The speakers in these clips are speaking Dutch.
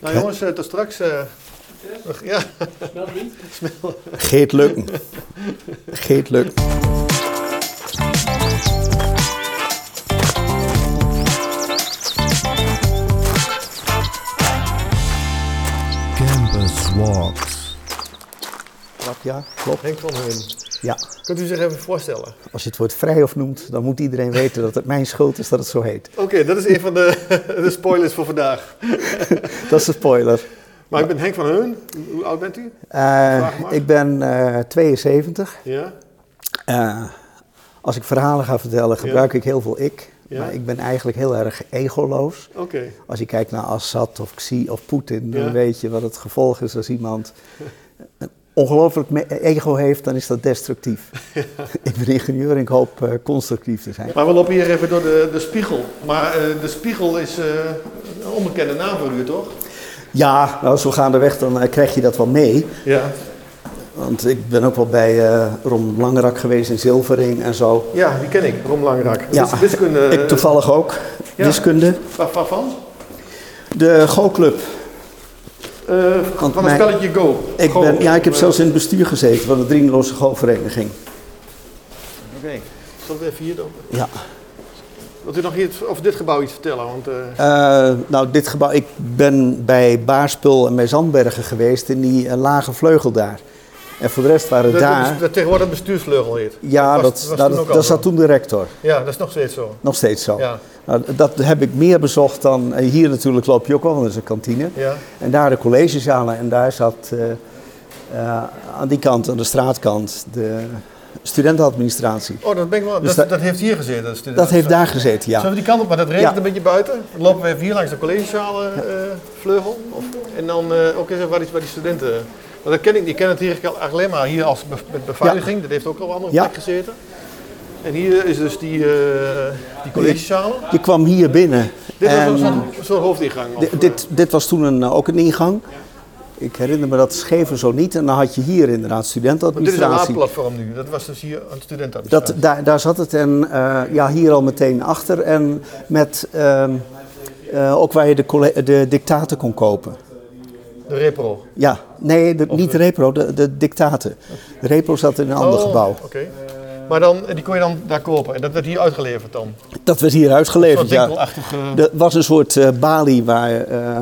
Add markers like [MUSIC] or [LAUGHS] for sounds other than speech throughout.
Nou jongens, eh, tot straks. eh, ja, [LAUGHS] Geet lukken. Geet lukken. Ja, klopt. Henk van Hun. Ja. Kunt u zich even voorstellen? Als je het woord Vrijhof noemt, dan moet iedereen weten dat het mijn schuld is dat het zo heet. Oké, dat is een van de, [LAUGHS] de spoilers voor vandaag. [LAUGHS] Dat is een spoiler. Maar ik ben Henk van Heun. Hoe oud bent u? Eh, ik ben eh 72. Ja. Eh, als ik verhalen ga vertellen, gebruik ik heel veel ik. Ja. Maar ik ben eigenlijk heel erg egoloos. Oké. Als je kijkt naar Assad of Xi of Poetin, dan Ja. weet je wat het gevolg is als iemand een [LAUGHS] ongelooflijk ego heeft, dan is dat destructief. [LAUGHS] ik ben ingenieur en ik hoop eh, constructief te zijn. Maar we lopen hier even door de, de spiegel. Maar eh, de spiegel is eh, een onbekende naam voor u, toch? Ja, nou, zo gaandeweg dan krijg je dat wel mee. Ja. Want ik ben ook wel bij Ron Langerak geweest in Zilvering en zo. Ja, die ken ik. Rom Langrak. Ja, Wis- Wiskunde. ik toevallig ook. ja. Wiskunde. Waar, waarvan? De Go-club. Eh, Want van een mijn- spelletje Go. Ik Go. ben, ja, ik heb Eh, zelfs in het bestuur gezeten van de Drieloze Go-vereniging. Oké. Zal ik even hier dan? Ja. Wilt u nog iets over dit gebouw iets vertellen? Want, eh, Eh, nou, dit gebouw, ik ben bij Baarspul en bij Zandbergen geweest in die eh, lage vleugel daar. En voor de rest waren dat, daar. dat, dat tegenwoordig bestuursvleugel heet. ja, was- dat, was dat, zat toen de rector. Ja, dat is nog steeds zo. Nog steeds zo. Ja. Nou, dat heb ik meer bezocht dan. eh, hier natuurlijk loop je ook wel, want dat is een kantine. Ja. En daar de collegezalen en daar zat eh, eh, aan die kant, aan de straatkant, de studentenadministratie. Oh, dat, ben ik wel, Dus dat, heeft hier gezeten. Dat, heeft daar gezeten, Zullen ja. we die kant op, maar dat regent Ja. een beetje buiten. Dan lopen we even hier langs de collegezalen vleugel. Of, en dan ook eens even waar die, waar die studenten... Want dat ken ik niet. Ik ken het hier alleen maar hier als met beveiliging. Dat heeft ook al andere Ja. plek gezeten. En hier is dus die, eh die collegezalen. Je kwam hier binnen. Dit was en soort- soort hoofdingang. of, di- eh, dit, dit was toen een, ook een ingang. Ik herinner me dat scheven zo niet. En dan had je hier inderdaad want dit is een studentenadministratie. laadplatform nu. Dat was dus hier een Dat, studentenadministratie. daar, daar zat het en eh, ja, hier al meteen achter. En met ehm, eh, ook waar je de, de dictaten kon kopen. De repro. Ja, nee, de, niet de repro, de, de dictaten. De repro zat in een ander Oh, gebouw. Oké. Maar dan, die kon je dan daar kopen. En dat werd hier uitgeleverd dan. Dat werd hier uitgeleverd, ja. Er was een soort eh, balie waar eh,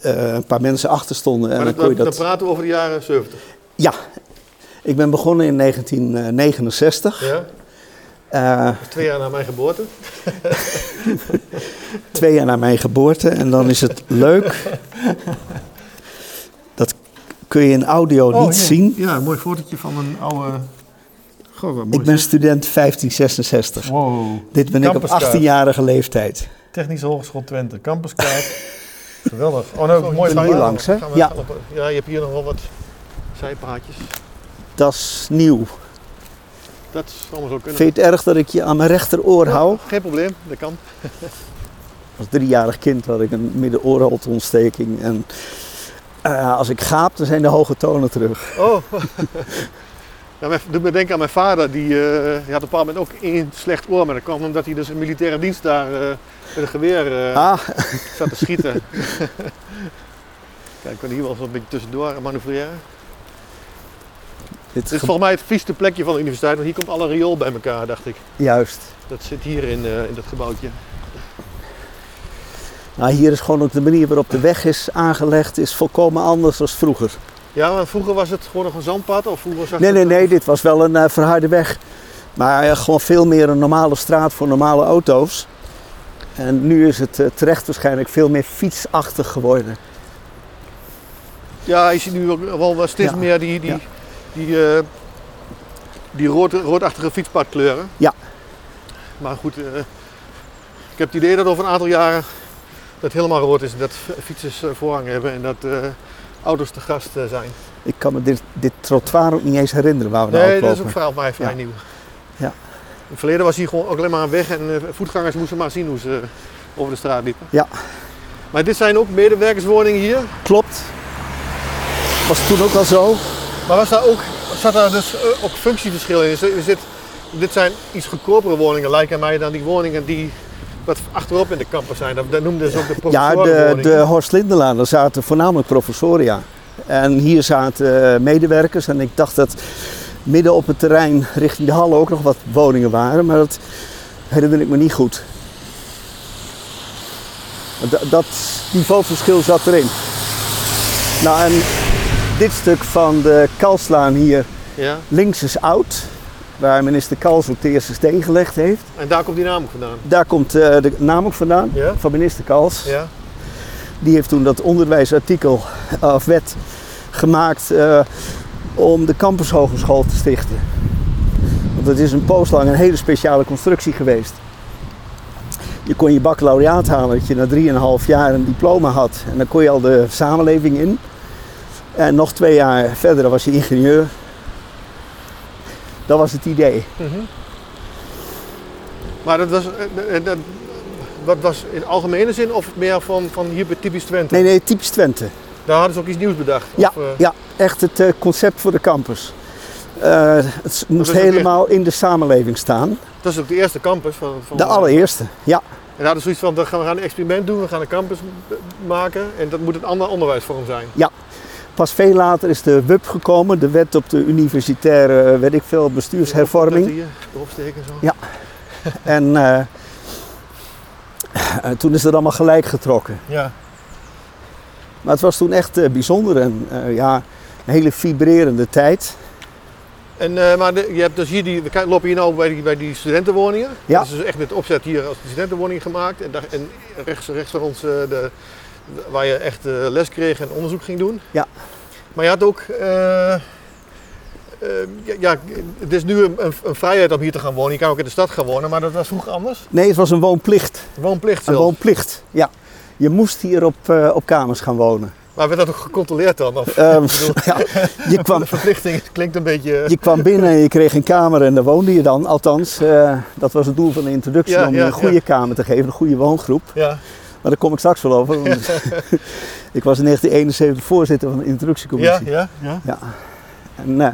eh, een paar mensen achter stonden. En Maar dan dat, kon je dan dat... praten we over de jaren 70. Ja, ik ben begonnen in 1969. Ja? Dat twee jaar na mijn geboorte. [LAUGHS] twee jaar na mijn geboorte. En dan is het leuk. [LAUGHS] Kun je in audio niet hier. zien. Ja, een mooi fotootje van een oude... Goh, mooi. Ik ben student 1566. Wow. Dit ben ik op Campuskaart. 18-jarige leeftijd. Technische Hogeschool Twente. Campuskaart. [LAUGHS] Geweldig. Oh, nou, mooi hier verhaal. langs, hè? Ja. ja, je hebt hier nog wel wat zijpaadjes. Dat is nieuw. Dat is allemaal zo kunnen. Vind je het erg dat ik je aan mijn rechteroor hou? Geen probleem, dat kan. Als driejarig kind had ik een middenoorontsteking. En eh, als ik gaap, dan zijn de hoge tonen terug. Oh. [LAUGHS] Ja, mijn, doet me denken aan mijn vader. Die, eh, die had op een bepaald moment ook één slecht oor. Maar dat kwam omdat hij dus in militaire dienst daar eh, met een geweer eh, Ah, [LAUGHS] zat te schieten. [LAUGHS] Kijk, ik kan hier wel zo'n beetje tussendoor manoeuvreren. dit Dit is ge- volgens mij het vieste plekje van de universiteit, want hier komt alle riool bij elkaar, dacht ik. juist. Dat zit hier in, in dat gebouwtje. Nou, hier is gewoon ook de manier waarop de weg is aangelegd, is volkomen anders dan vroeger. Ja, maar vroeger was het gewoon nog een zandpad, of vroeger zag Nee, nee, nee, dit was wel een eh, verharde weg. Maar eh, gewoon veel meer een normale straat voor normale auto's. En nu is het eh, terecht waarschijnlijk veel meer fietsachtig geworden. Ja, je ziet nu ook wel steeds Ja. meer die, die, Ja. die, die rood, roodachtige fietspadkleuren. Ja. Maar goed, ik heb het idee dat over een aantal jaren dat het helemaal rood is. Dat fietsers eh, voorrang hebben en dat eh, auto's te gast eh, zijn. Ik kan me dit, dit trottoir ook niet eens herinneren waar we Nee, op dat is ook vooral mij vrij Ja. nieuw. Ja. In het verleden was hier gewoon ook alleen maar een weg en voetgangers moesten maar zien hoe ze over de straat liepen. Ja. Maar dit zijn ook medewerkerswoningen hier. Klopt. Was toen ook al zo? Maar was daar ook, zat daar dus ook functieverschil in? Is dit, dit zijn iets goedkopere woningen, lijken mij, dan die woningen die wat achterop in de campus zijn. Dat, noemden ze ook de Ja, de, de Horst Lindelaan, daar zaten voornamelijk professoria. En hier zaten eh, medewerkers. En ik dacht dat midden op het terrein richting de Halle ook nog wat woningen waren. Maar dat herinner ik me niet goed. Dat, dat niveauverschil zat erin. Nou, en dit stuk van de Kalslaan hier Ja, links is oud. Waar minister Kals ook de eerste steen gelegd heeft. en daar komt die naam ook vandaan. Daar komt eh, de naam ook vandaan, Ja. van minister Kals. Ja, Die heeft toen dat onderwijsartikel eh, of wet gemaakt eh, om de campushogeschool te stichten. Want het is een poos lang een hele speciale constructie geweest. Je kon je baccalaureaat halen dat je na 3,5 jaar een diploma had. En dan kon je al de samenleving in. En nog twee jaar verder was je ingenieur. Dat was het idee. Mhm. Maar dat was, eh, eh, dat, wat was in algemene zin of meer van, van hier bij typisch Twente? Nee, nee, typisch Twente. Daar hadden ze ook iets nieuws bedacht. Ja, Of, eh, ja echt het eh, concept voor de campus. Eh, het moest helemaal in de samenleving staan. Dat is ook de eerste campus van, van De allereerste, ja. En hadden zoiets van, we gaan een experiment doen, we gaan een campus maken en dat moet een ander onderwijsvorm zijn. Pas veel later is de WUP gekomen, de wet op de universitaire, eh, weet ik veel, Dat bestuurshervorming. hier, erop steken zo. Ja. En eh, eh, toen is het allemaal gelijk getrokken. Ja. Maar het was toen echt bijzonder en ja, een hele vibrerende tijd. En, maar de- je hebt dus hier die, we lopen hier nou bij die, bij die studentenwoningen. Ja. Dat is dus echt met opzet hier als studentenwoning gemaakt. En, daar, en rechts, rechts van ons, de, waar je echt eh, les kreeg en onderzoek ging doen. Ja. Maar je had ook, eh, eh, ja, het is nu een, een, een vrijheid om hier te gaan wonen. Je kan ook in de stad gaan wonen, maar dat was vroeger anders. Nee, het was een woonplicht. Woonplicht Een zelfs. woonplicht, ja. Je moest hier op, op kamers gaan wonen. Maar werd dat ook gecontroleerd dan? Of, [LAUGHS] bedoel, [LAUGHS] ja, je, [LAUGHS] kwam, de verplichting het klinkt een beetje... je kwam binnen en je kreeg een kamer en daar woonde je dan. Althans, dat was het doel van de introductie, Ja, om je ja, een goede kamer te geven, een goede woongroep. Ja, Maar daar kom ik straks wel over. want [LAUGHS] ik was in 1971 voorzitter van de introductiecommissie. ja, ja. Ja. En, eh,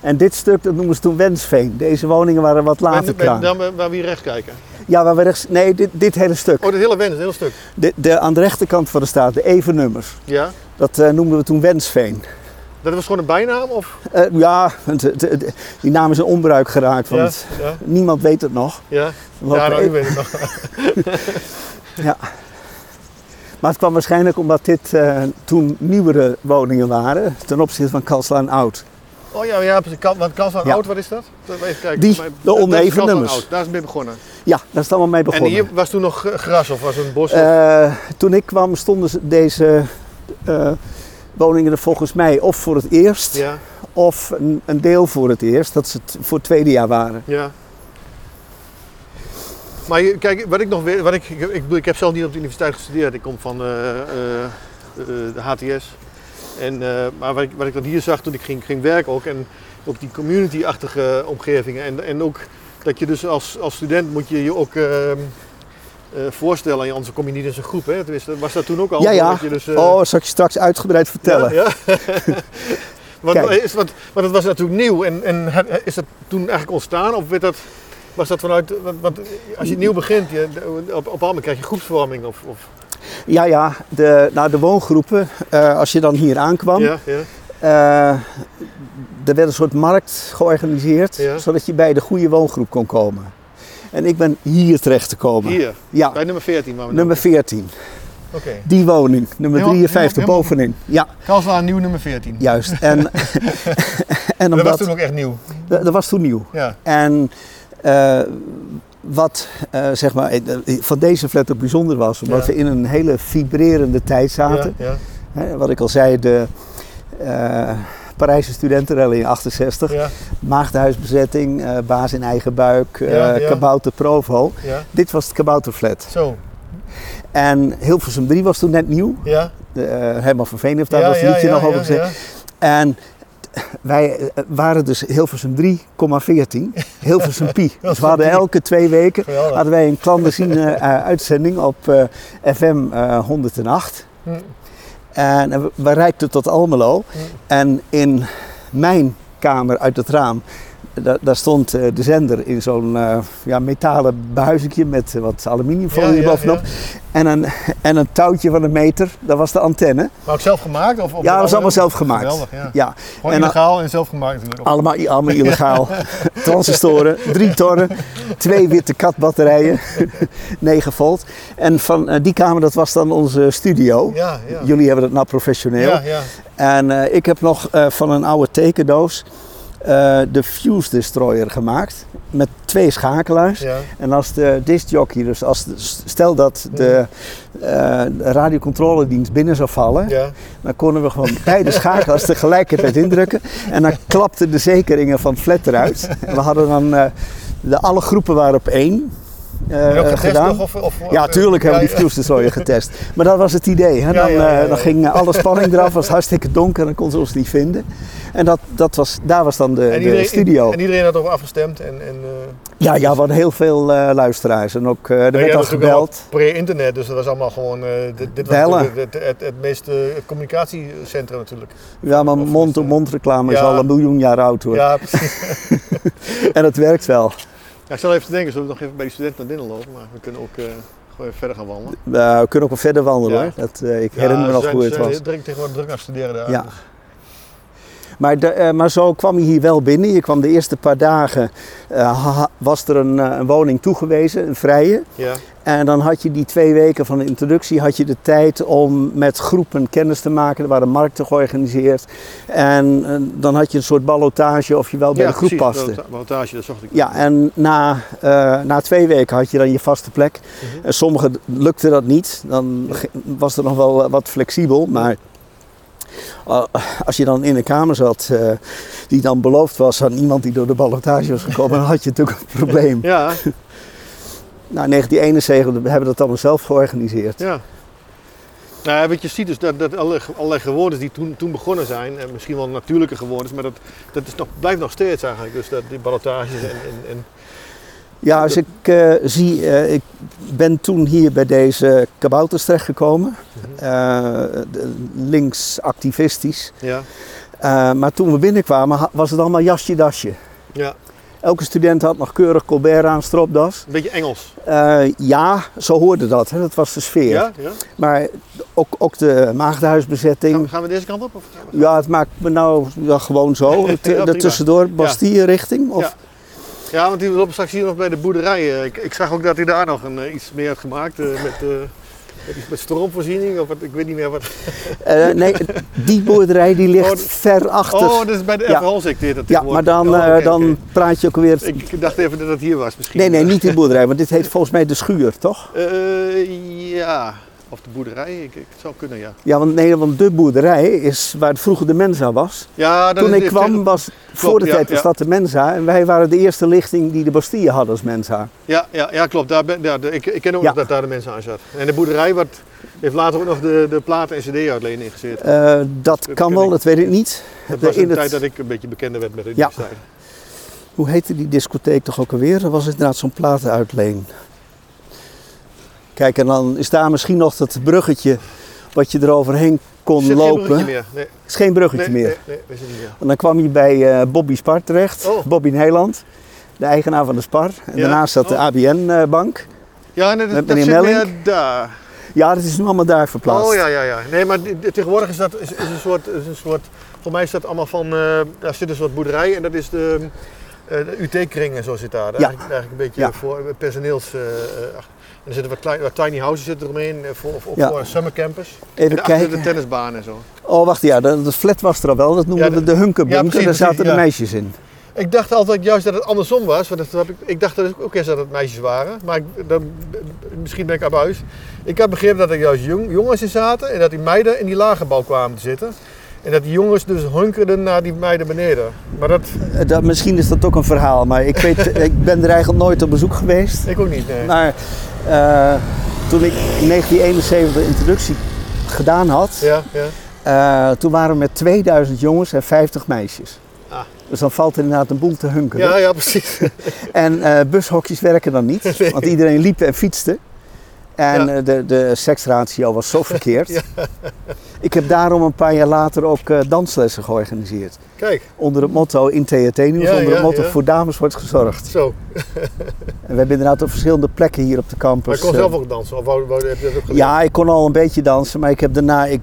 en dit stuk, dat noemen ze toen Wensveen. Deze woningen waren wat later klaar. dan waar we hier rechts kijken. Ja, waar we rechts... Nee, dit, dit hele stuk. Oh, dat hele wens, een heel stuk. De, de, aan de rechterkant van de straat, de evennummers. Ja. Dat eh, noemden we toen Wensveen. Dat was gewoon een bijnaam? Of? Eh, ja, die naam is in onbruik geraakt, want Ja, ja, niemand weet het nog. ja. Ja nou, ik weet het nog. [LAUGHS] Ja. Maar het kwam waarschijnlijk omdat dit eh, toen nieuwere woningen waren ten opzichte van Kalslaan Oud. Oh ja, ja Want Kanslaan Ja. Oud, wat is dat? Even kijken. Die, de oneven nummers. Oud, Daar is het mee begonnen. Ja, daar is het allemaal mee begonnen. En hier was toen nog gras of was het een bos? Eh, toen ik kwam stonden ze- deze eh, woningen er volgens mij of voor het eerst ja, of een, een deel voor het eerst, dat ze het voor het tweede jaar waren. ja. Maar kijk, wat ik nog weet, wat ik, ik, ik, bedoel, ik heb zelf niet op de universiteit gestudeerd. Ik kom van eh, eh, eh, de HTS. En, maar wat ik, wat ik dan hier zag toen ik ging, ging werken ook, en ook die community-achtige omgevingen. En, en ook dat je dus als, als student moet je je ook ehm, eh, voorstellen, en anders kom je niet in zo'n groep. Hè? Tenminste, was dat toen ook al? Ja, ja. Dat je dus, Oh, zal ik je straks uitgebreid vertellen. Ja, ja. [LAUGHS] [LAUGHS] want, is, want, want het was natuurlijk nieuw en, en is dat toen eigenlijk ontstaan of werd dat, was dat vanuit, want, want als je nieuw begint, je, op, op krijg je groepsvorming of, of Ja, ja, de, nou, de woongroepen, eh, als je dan hier aankwam, ja, ja, eh, er werd een soort markt georganiseerd, Ja. zodat je bij de goede woongroep kon komen. En ik ben hier terecht te komen. hier, Ja, bij nummer 14 waar we nummer 14. Oké. Die woning, nummer Helemaal- 53 helemaal- bovenin. Ja, Kalslaan nieuw nummer 14. juist. En, [LAUGHS] [LAUGHS] en dat was omdat, toen ook echt nieuw. dat, dat was toen nieuw. Ja, En wat eh, zeg maar, eh, van deze flat ook bijzonder was, omdat Ja. we in een hele vibrerende tijd zaten. ja, wat ik al zei, de eh, Parijse studentenrally in 68, ja, maagdenhuisbezetting, eh, baas in eigen buik, eh kabouter Provo. Dit was het kabouterflat. zo, En Hilversum 3 was toen net nieuw. ja. De, eh, Herman van Veen heeft daar ja, liedje nog over gezegd. En wij eh, waren dus Hilversum 3,14, Hilversum Pi. [LAUGHS] Dus we hadden elke twee weken Geweldig. hadden wij een clandestine eh, uitzending op eh, FM eh, 108. Hm, En eh, we- we reikten tot Almelo. hm. En in mijn kamer uit het raam, da- daar stond eh, de zender in zo'n eh, ja, metalen buizetje met eh, wat aluminiumfolie Ja, bovenop. En, een, en een touwtje van een meter, dat was de antenne. Maar ook zelf gemaakt? Of, of Ja, dat was allemaal zelf gemaakt. Geweldig, ja. Ja, Gewoon En dan- illegaal en zelf gemaakt natuurlijk. allemaal, allemaal [LAUGHS] illegaal. Transistoren, drie tonnen, twee witte katbatterijen, [LAUGHS] 9 volt. En van die kamer, dat was dan onze studio. Ja, ja. Jullie hebben het nou professioneel. Ja, ja. En ik heb nog van een oude tekendoos de Fuse Destroyer gemaakt. Met twee schakelaars. ja. En als de discjockey, dus als de- stel dat de, eh, de radiocontroledienst binnen zou vallen, ja. dan konden we gewoon beide schakelaars [LAUGHS] tegelijkertijd indrukken. En dan klapten de zekeringen van het flat eruit. [LAUGHS] En we hadden dan, eh, de, alle groepen waren op één eh, En ook getest gedaan. nog? Of, of, Ja, tuurlijk hebben we die Destroyer getest. Maar dat was het idee. Hè? Dan, eh, dan ging alle spanning eraf, was het hartstikke donker, dan kon ze ons niet vinden. En dat, dat was, daar was dan de, En de studio. En iedereen had erop afgestemd. En, en, eh, Ja, ja, we hadden heel veel eh, luisteraars. En ook, eh, er werd al gebeld. Pre-internet, dus dat was allemaal gewoon. eh, dit, dit was het, het, het meest eh, het communicatiecentrum natuurlijk. Ja, maar Of is, mond-to-mond reclame is al een miljoen jaar oud hoor. Ja, precies. [LAUGHS] En het werkt wel. Ja, ik zal even te denken, zullen we nog even bij die studenten naar binnen lopen? Maar we kunnen ook eh, gewoon even verder gaan wandelen. Eh, we kunnen ook wel verder wandelen hoor. Dat, eh, ik herinner me nog hoe het was. Ik druk tegenwoordig druk aan studeren daar. Ja. dus- Maar, de, eh, maar zo kwam je hier wel binnen. Je kwam de eerste paar dagen, eh, was er een, eh, een woning toegewezen, een vrije. ja. En dan had je die twee weken van de introductie had je de tijd om met groepen kennis te maken. Er waren markten georganiseerd. En dan had je een soort ballotage of je wel bij de groep precies. paste. Ballotage, dat zocht ik. Ja, en na, na twee weken had je dan je vaste plek. Mhm. En sommigen lukte dat niet. Dan was er nog wel wat flexibel. Maar als je dan in een kamer zat eh, die dan beloofd was aan iemand die door de ballotage was gekomen, dan had je natuurlijk een probleem. Ja, [LAUGHS] Nou, 1971 hebben we dat allemaal zelf georganiseerd. ja. Nou, wat je ziet is dat, dat alle, allerlei gewoontes die toen, toen begonnen zijn, en misschien wel natuurlijke gewoontes, maar dat, dat is nog, blijft nog steeds eigenlijk. Dus dat, die ballotages en, en, en Ja, als ik eh, zie, eh, ik ben toen hier bij deze kabouters terechtgekomen. Mhm. Eh, links activistisch. ja, maar toen we binnenkwamen was het allemaal jasje dasje. ja, Elke student had nog keurig Colbert aan, stropdas. een beetje Engels. Ja, zo hoorde dat. Hè. Dat was de sfeer. Ja, ja. Maar ook, ook de maagdenhuisbezetting. Gaan, we- gaan we deze kant op? Of? Ja, het maakt me nou ja, gewoon zo. [LAUGHS] Ja, tussendoor, Bastille richting. Of, Ja. Want die lopen straks hier nog bij de boerderij. eh, Ik, ik zag ook dat hij daar nog een, eh, iets meer had gemaakt eh, met, met, stroomvoorziening of wat, ik weet niet meer wat. [LAUGHS] Nee, die boerderij die ligt Oh, ver achter. Oh, dat is bij de Ja. Dit. dat ja, maar dan, Oh, dan praat je ook weer... Ik, dacht even dat het hier was misschien. Nee, nee, niet de boerderij, want dit heet volgens mij de schuur, toch? Eh, ja, of de boerderij, ik, ik, het zou kunnen, ja. Ja, want, nee, want de boerderij is waar vroeger de Mensa was. ja Toen ik kwam was, voor de ja, tijd was ja. dat de Mensa. En wij waren de eerste lichting die de Bastille hadden als Mensa. Ja, ja, ja klopt. Daar ben, ja, de- ik, ik ken ook nog dat daar de mensen aan zat. En de boerderij wat, heeft later ook nog de, de platen en cd-uitleen ingezet. Eh, dat Dat kan wel, ik. dat weet ik niet. dat was in de het- tijd dat ik een beetje bekender werd met de Ja. Hoe heette die discotheek toch ook alweer? Dat was inderdaad zo'n platenuitleen. Kijk, en dan is daar misschien nog dat bruggetje wat je eroverheen kon Zit geen lopen. bruggetje meer. Nee, is geen bruggetje nee, meer. Nee, nee, het niet meer. En dan kwam je bij eh, Bobby Spar terecht, Oh. Bobby Nederland, de eigenaar van de Spar. En Ja. daarnaast zat de Oh. ABN-bank. Ja, nee, Met dat, dat zit meer daar. Ja, dat is nu allemaal daar verplaatst. Oh ja, ja, ja. Nee, maar tegenwoordig is dat is, is een soort, is een soort, voor mij is dat allemaal van, eh, daar zit een soort boerderij en dat is de, eh, de UT-kring en zo zit daar. Ja. Eigenlijk, eigenlijk een beetje Ja. voor eh, personeels, eh, eh, en er zitten wat, klein, wat tiny houses zitten eromheen eh, voor, voor, Ja. voor summer campus. Even en kijken. de tennisbaan en zo. Oh, wacht, ja, de, de flat was er al wel. Dat noemden Ja, we de- de Hunkerbunker. ja, Daar zaten de meisjes in. Ik dacht altijd juist dat het andersom was, want dat heb ik, ik dacht dat het ook eerst dat het meisjes waren, maar ik, dan, misschien ben ik abuis. Ik had begrepen dat er juist jong, jongens in zaten en dat die meiden in die lage bouw kwamen te zitten. En dat die jongens dus hunkerden naar die meiden beneden. Maar dat, Eh, Dat, misschien is dat ook een verhaal, maar ik, weet, [LAUGHS] ik ben er eigenlijk nooit op bezoek geweest. ik ook niet, nee. Maar eh, toen ik in 1971 de introductie gedaan had, Ja, ja. eh, toen waren we met 2000 jongens en 50 meisjes. Ah. Dus dan valt er inderdaad een boel te hunkeren. Ja, ja, precies. [LAUGHS] En bushokjes werken dan niet, [LAUGHS] Nee. want iedereen liep en fietste. En Ja. eh, de, de seksratio was zo [LAUGHS] verkeerd. Ja. Ik heb daarom een paar jaar later ook eh, danslessen georganiseerd. Kijk, Onder het motto in THT Nieuws, Ja, onder het motto voor dames wordt gezorgd. zo. En we hebben inderdaad op verschillende plekken hier op de Maar campus. je kon eh, zelf ook dansen, of wou, wou, heb je dat ook ja, ik kon al een beetje dansen, maar ik heb daarna, ik,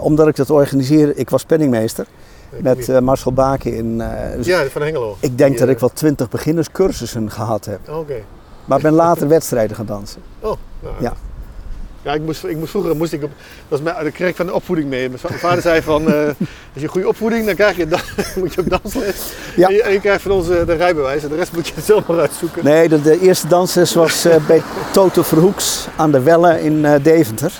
omdat ik dat organiseerde, ik was penningmeester Ik met eh, Marcel Baken in. dus ja, van Hengelo. Ik denk dat ik wel twintig beginnerscursussen gehad heb. Oké. Maar ik ben later wedstrijden gaan dansen. Oh, nou, Ja. Ja, ik moest, ik moest vroeger moest ik op, dat is mijn, daar kreeg ik van de opvoeding mee. Mijn va- vader zei van, eh, als je een goede opvoeding, dan krijg je, dan, [LAUGHS] moet je ook dansles. Ja. En, je, en je krijgt van ons eh, de rijbewijs en de rest moet je [LAUGHS] zelf maar uitzoeken. Nee, de, de eerste dansles was eh, bij Toto Verhoeks aan de Welle in Deventer.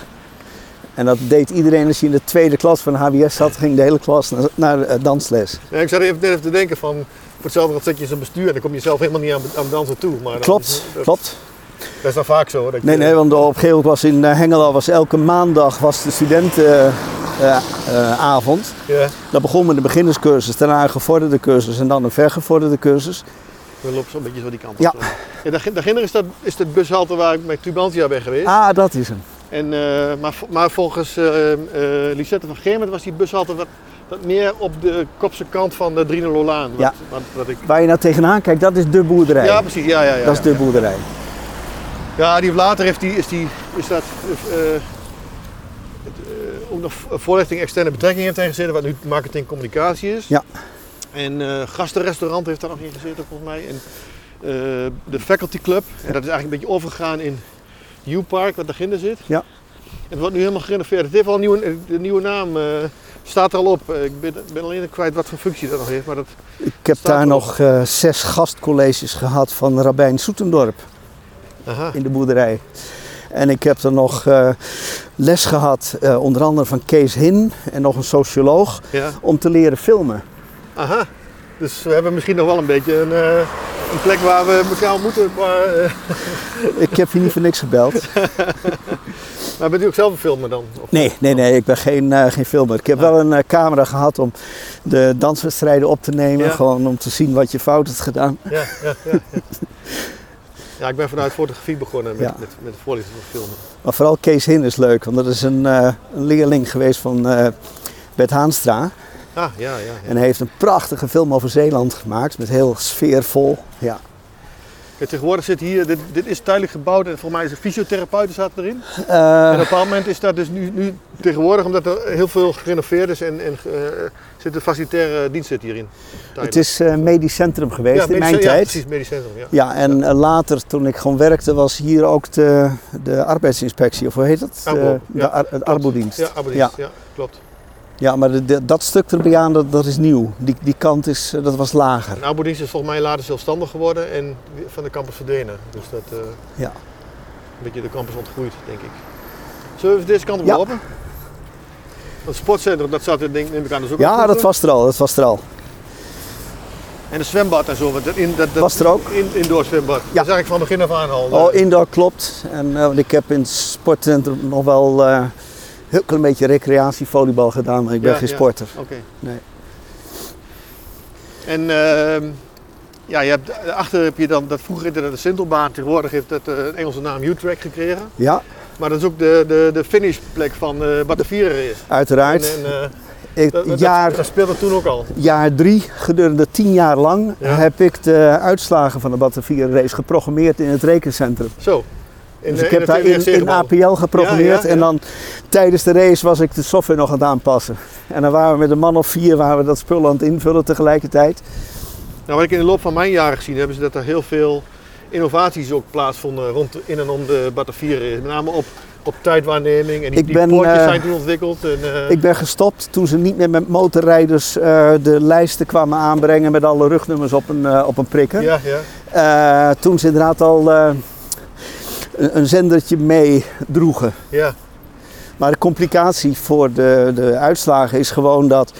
En dat deed iedereen als je in de tweede klas van HBS zat, ging de hele klas naar, naar dansles. Ja, ik zat even, net even te denken van, voor hetzelfde zet je zo'n bestuur en dan kom je zelf helemaal niet aan, aan dansen toe. Maar Klopt, dat, klopt. dat is dan vaak zo. hoor, Dat Nee, je- nee, want op een gegeven moment was in eh, Hengelo was elke maandag was de studentenavond. Ja, dat begon met de beginnerscursus, daarna een gevorderde cursus en dan een vergevorderde cursus. dan loopt zo'n beetje zo die kant op. Ja. ja daarginder is dat, is dat bushalte waar ik met Tubantia ben geweest. Ah, dat is hem. En, eh, maar, maar volgens eh eh Lisette van Geermet was die bushalte wat, meer op de kopse kant van de Driene Lolaan. Wat, Ja. wat, wat ik... Waar je nou tegenaan kijkt, dat is de boerderij. ja, precies. Ja, ja, ja, dat is de boerderij. Ja, die later heeft die, is, die, is dat eh, ook nog voorlichting externe betrekking heeft ingezeten, wat nu marketing communicatie is. Ja. En eh gastenrestaurant heeft daar nog in gezeten volgens mij. En eh, de faculty club. En dat is eigenlijk een beetje overgegaan in U-Park, wat daarginder zit. Ja. Het wordt nu helemaal gerenoveerd. Het heeft al een nieuwe, de nieuwe naam. eh, staat er al op. Eh, Ik ben, ben alleen kwijt wat voor functie dat nog heeft. Maar dat, Ik heb daar nog eh, zes gastcolleges gehad van Rabijn Soetendorp aha. in de boerderij. En ik heb er nog les gehad, eh, onder andere van Kees Hin en nog een socioloog, Ja. om te leren filmen. Aha. Dus we hebben misschien nog wel een beetje een, een plek waar we elkaar moeten. Ik heb je niet voor niks gebeld. [LAUGHS] Maar bent u ook zelf een filmer dan? Of- Nee, nee, nee, ik ben geen, eh, geen filmer. Ik heb wel een eh, camera gehad om de danswedstrijden op te nemen. Ja. Gewoon om te zien wat je fout hebt gedaan. Ja, ja, ja. ja. ja, ik ben vanuit fotografie begonnen met, Ja. met, met het voorlichten van filmen. Maar vooral Kees Hin is leuk, want dat is een, eh, een leerling geweest van Bert Haanstra. Ah, ja, ja. ja. En hij heeft een prachtige film over Zeeland gemaakt, met heel sfeervol. Ja. Ja, tegenwoordig zit hier, dit, dit is tijdelijk gebouwd en voor mij is een fysiotherapeut erin. Eh, en op een bepaald moment is dat dus nu, nu tegenwoordig, omdat er heel veel gerenoveerd is en, en eh, zit de facilitaire dienst zit hierin. het Tijdelijk. is een medisch centrum geweest in medisch- mijn ja, tijd. precies, medisch centrum. Ja. Ja, en later toen ik gewoon werkte was hier ook de, de arbeidsinspectie, of hoe heet het? Arbo, De, ar- het arbodienst. Ja, arbeidsdienst, ja. klopt. Ja, maar de- de- dat stuk erbij aan, dat, dat is nieuw. Die, die kant is, eh, dat was lager. En arbeidsdienst is volgens mij later zelfstandig geworden en van de campus verdwenen. Dus dat eh, Ja. een beetje de campus ontgroeid, denk ik. Zullen we deze kant op Ja. lopen? Het sportcentrum, dat zat er denk neem ik aan dus ook Ja, dat was er al, dat was er al. En een zwembad en zo, dat, in, dat, dat Was er ook? In, indoor zwembad. Dat zag ik van begin af aan al. Oh, indoor klopt. En eh, ik heb in het sportcentrum nog wel eh, heel klein beetje recreatievolleybal gedaan, maar ik ben Ja, geen sporter. Oké. Nee. En ehm, ja, je hebt, achter heb je dan, dat vroeger de Sintelbaan, tegenwoordig heeft dat eh, een Engelse naam U-Track gekregen. Ja, Maar dat is ook de, de, de finishplek van eh wat de vieren is. uiteraard. En, en, eh, Ik- dat, jaar, dat speelde toen ook al. jaar drie, gedurende tien jaar lang, Ja. heb ik de uitslagen van de Battenvier race geprogrammeerd in het rekencentrum. Zo. In, dus ik heb daar in, in. APL geprogrammeerd Ja, ja, ja. en dan tijdens de race was ik de software nog aan het aanpassen. En dan waren we met een man of vier waren we dat spul aan het invullen tegelijkertijd. Nou, wat ik in de loop van mijn jaren gezien heb, is dat er heel veel innovaties ook plaatsvonden rond in en om de Batavieren. Met name op, op tijdwaarneming en die, Ik die poortjes eh, zijn toen ontwikkeld. En, eh, Ik ben gestopt toen ze niet meer met motorrijders eh, de lijsten kwamen aanbrengen met alle rugnummers op een, op een prikker. ja, ja, toen ze inderdaad al een, een zendertje meedroegen. ja, Maar de complicatie voor de, de uitslagen is gewoon dat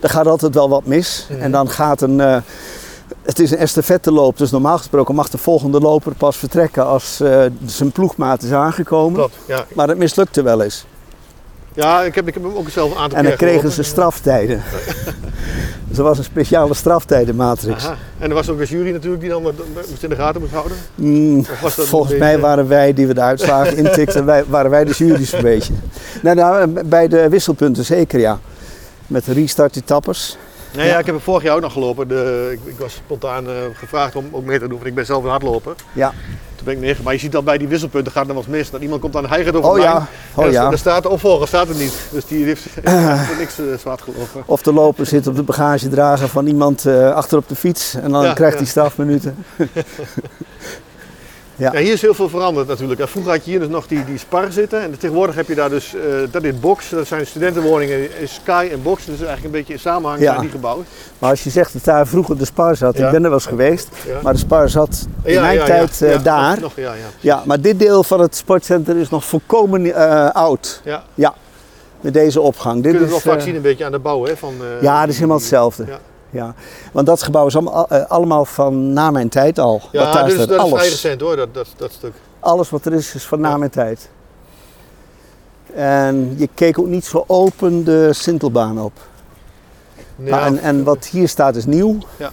er gaat altijd wel wat mis. Mhm. En dan gaat een. eh, het is een estafetteloop, dus normaal gesproken mag de volgende loper pas vertrekken als eh, zijn ploegmaat is aangekomen. klopt. Ja. Maar het mislukte wel eens. Ja, ik heb, ik heb hem ook zelf een aantal En dan keer kregen ze straftijden. [LAUGHS] dus er was een speciale straftijdenmatrix. Aha. En er was ook een jury natuurlijk die dan moest in de gaten moest houden. Mm, volgens mij waren wij, die we de uitslagen intikten, wij, waren wij de jury's een beetje. Nou, nou, bij de wisselpunten zeker ja. Met de restart etappes. Nee, ja. ik heb vorig jaar ook nog gelopen. De, ik, ik was spontaan eh, gevraagd om ook mee te doen, want ik ben zelf een hardloper. Ja. Toen ben ik negen. Maar je ziet al bij die wisselpunten gaat er eens mis. Dat iemand komt aan, hij gaat over Oh lijn. ja, oh ja. Er staat de opvolger, staat er niet. Dus die heeft, [LAUGHS] [LAUGHS] heeft niks uh, zwart gelopen. Of de loper zit op de bagagedrager van iemand eh, achter op de fiets en dan Ja, krijgt hij strafminuten. [LAUGHS] Ja. Hier is heel veel veranderd natuurlijk. En vroeger had je hier dus nog die, die spar zitten. En tegenwoordig heb je daar dus, eh, dat is box. Dat zijn studentenwoningen, Sky en box. Dus eigenlijk een beetje in samenhang zijn die gebouwd. Maar als je zegt dat daar vroeger de spar zat, ik ben er wel eens geweest, maar de spar zat in mijn tijd eh, daar. Nog, ja, ja. Ja, maar dit deel van het sportcentrum is nog volkomen eh, oud. Ja. Ja, met deze opgang. Je Dit kunt het wel vaak eh, zien een beetje aan de bouw. Hè, van, eh, ja, het is helemaal hetzelfde. Ja. Want dat gebouw is allemaal, eh, allemaal van na mijn tijd al. wat Ja, daar dus staat. dat is vrij recent hoor, dat, dat, dat stuk. Alles wat er is, is van na mijn tijd. En je keek ook niet zo open de Sintelbaan op. Ja, Maar en, en wat hier staat is nieuw. Ja.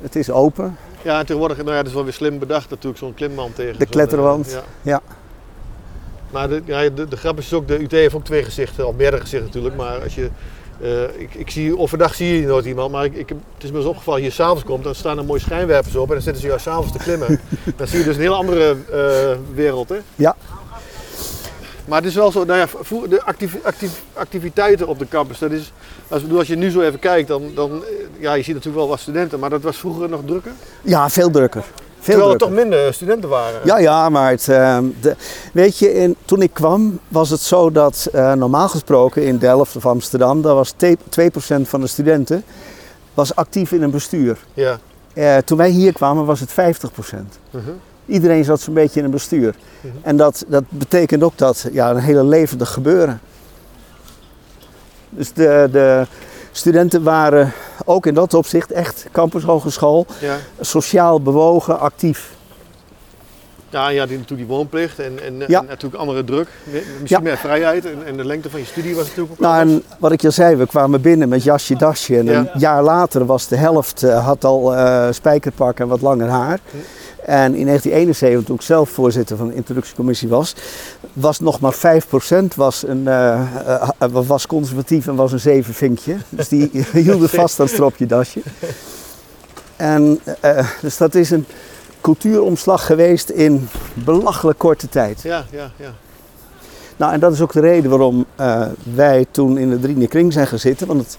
Het is open. ja, en tegenwoordig, nou ja, dat is wel weer slim bedacht natuurlijk, zo'n klimwand tegen. De kletterwand. eh, ja. Ja. Maar de, ja, de, de grap is ook, de UT heeft ook twee gezichten, al meerdere gezichten natuurlijk. Maar als je, eh, ik, ik zie, overdag zie je nooit iemand, maar ik, het is me eens opgevallen, hier s'avonds komt, dan staan er mooie schijnwerpers op en dan zitten ze juist s'avonds te klimmen. [LAUGHS] dan zie je dus een heel andere eh, wereld. Hè? Ja. Maar het is wel zo, nou ja, de actief, actief- activiteiten op de campus, dat is, als, als je nu zo even kijkt, dan, dan eh, ja, je ziet natuurlijk wel wat studenten, maar dat was vroeger nog drukker. Ja, veel drukker. Terwijl er toch minder studenten waren. Ja, ja, maar het, de, weet je, in, toen ik kwam was het zo dat eh, normaal gesproken in Delft of Amsterdam, daar was te- 2% van de studenten was actief in een bestuur. Ja. Eh, toen wij hier kwamen was het 50%. Mhm. Iedereen zat zo'n beetje in een bestuur. Mhm. En dat, dat betekent ook dat ja, een hele levendig gebeuren. Dus de, de studenten waren ook in dat opzicht echt campushogeschool, ja. sociaal bewogen, actief. Ja, ja die, natuurlijk die woonplicht en, en, Ja. en natuurlijk andere druk. Misschien Ja. meer vrijheid en, en de lengte van je studie was natuurlijk ook Nou, en wat ik je zei, we kwamen binnen met jasje, dasje. En een jaar later was de helft, eh, had al eh, spijkerpak en wat langer haar. Hm. En in 1971, toen ik zelf voorzitter van de introductiecommissie was, was nog maar 5% was, een, eh, eh, was conservatief en was een zevenvinkje. Dus die [LAUGHS] [LAUGHS] hielden vast aan het stropje dasje. En eh, dus dat is een cultuuromslag geweest in belachelijk korte tijd. Ja, ja, ja. Nou, en dat is ook de reden waarom eh, wij toen in de Driene Kring zijn gaan zitten. Want het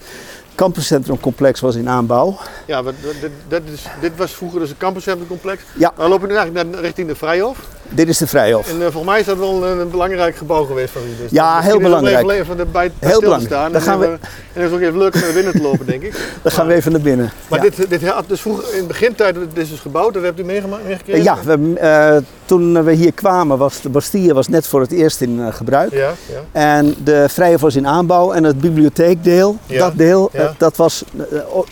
campuscentrumcomplex was in aanbouw. ja dit, dat is, dit was vroeger dus een campuscentrumcomplex. Ja. We lopen nu eigenlijk naar, richting de Vrijhof. Dit is de Vrijhof. En eh, volgens mij is dat wel een, een belangrijk gebouw geweest van u. Dus Ja, heel het belangrijk. Even, even bij, bij Heel belangrijk. staan. Dan en, gaan we- en het is ook even leuk om naar binnen te lopen, denk ik. [LAUGHS] Dan gaan we even naar binnen. Maar ja. dit, dit had dus vroeger, in de begintijd, dit is dus gebouwd, dat hebt u meegemaakt, meegekregen? Ja, we, eh, toen we hier kwamen was de Bastille was net voor het eerst in eh, gebruik. Ja, ja. En de Vrijhof was in aanbouw en het bibliotheekdeel, Ja, dat deel, dat, was,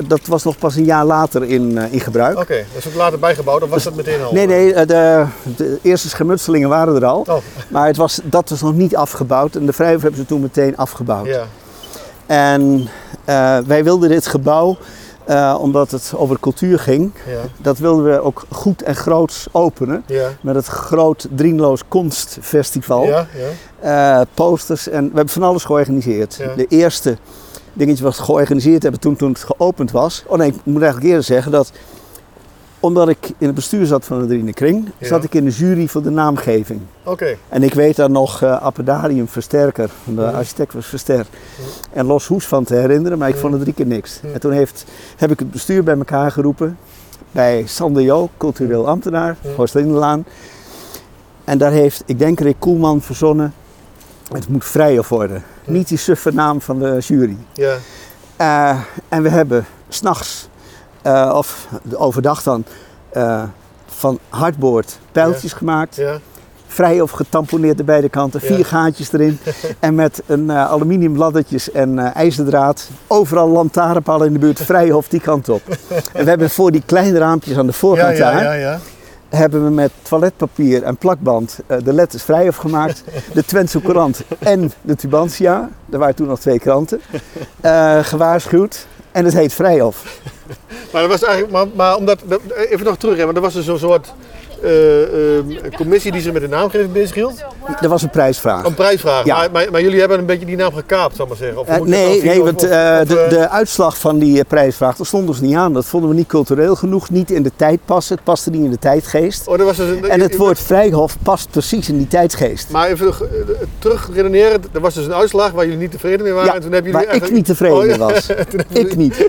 dat was nog pas een jaar later in, in gebruik. Oké, dat is ook later bijgebouwd, of was dat meteen al? Nee, nee, de, de eerste schermutselingen waren er al. Oh, Maar het was, dat was nog niet afgebouwd en de Vrijhof hebben ze toen meteen afgebouwd. ja. En eh, wij wilden dit gebouw, eh, omdat het over cultuur ging, Ja, dat wilden we ook goed en groots openen. ja. Met het groot Drienloos Kunstfestival. Ja. Eh, posters en we hebben van alles georganiseerd. De eerste dingetje wat we georganiseerd hebben toen, toen het geopend was. Oh nee, ik moet eigenlijk eerder zeggen dat omdat ik in het bestuur zat van de Driene Kring, Ja. zat ik in de jury voor de naamgeving. Oké. En ik weet daar nog Apodarium Versterker, de Ja. architect was Verster, en Los Hoes van te herinneren, maar ik vond het drie keer niks. En toen heeft, heb ik het bestuur bij elkaar geroepen, bij Sander Jo, cultureel ambtenaar. Horst Lindelaan. En daar heeft, ik denk Rick Koelman verzonnen, het moet Vrijhof worden. Niet die suffe naam van de jury. Ja, Eh, en we hebben s'nachts, eh of overdag dan, eh, van hardboord pijltjes gemaakt ja. vrij of getamponeerd aan beide kanten, vier Ja. gaatjes erin. [LAUGHS] en met een eh, aluminium laddertjes en ijzerdraad. Overal lantaarnpalen in de buurt, vrij of die kant op. en we hebben voor die kleine raampjes aan de voorkant daar, ja, ja. hebben we met toiletpapier en plakband de letters Vrijhof gemaakt. [LAUGHS] De Twentse Courant en de Tubantia. Er waren toen nog twee kranten. gewaarschuwd. En het heet Vrijhof. [LAUGHS] Maar, dat was eigenlijk, maar, maar omdat, dat- even nog terug, want er was dus zo'n soort eh, commissie die zich met de naamgeving bezighield. Er was een prijsvraag. Een prijsvraag. Ja. Maar, maar, maar jullie hebben een beetje die naam gekaapt, zal ik maar zeggen. Of Eh, dat nee, nee, Of- want of- eh, de, de uitslag van die prijsvraag, dat stond ons niet aan. Dat vonden we niet cultureel genoeg, niet in de tijd passen. Het paste niet in de tijdgeest. Oh, er was dus een, En het woord Vrijhof past precies in die tijdsgeest. Maar even eh, terug redeneren, er was dus een uitslag waar jullie niet tevreden mee waren. Ja, en toen hebben jullie waar ik niet tevreden Oh, ja. was. [LAUGHS] Ik niet. [LAUGHS]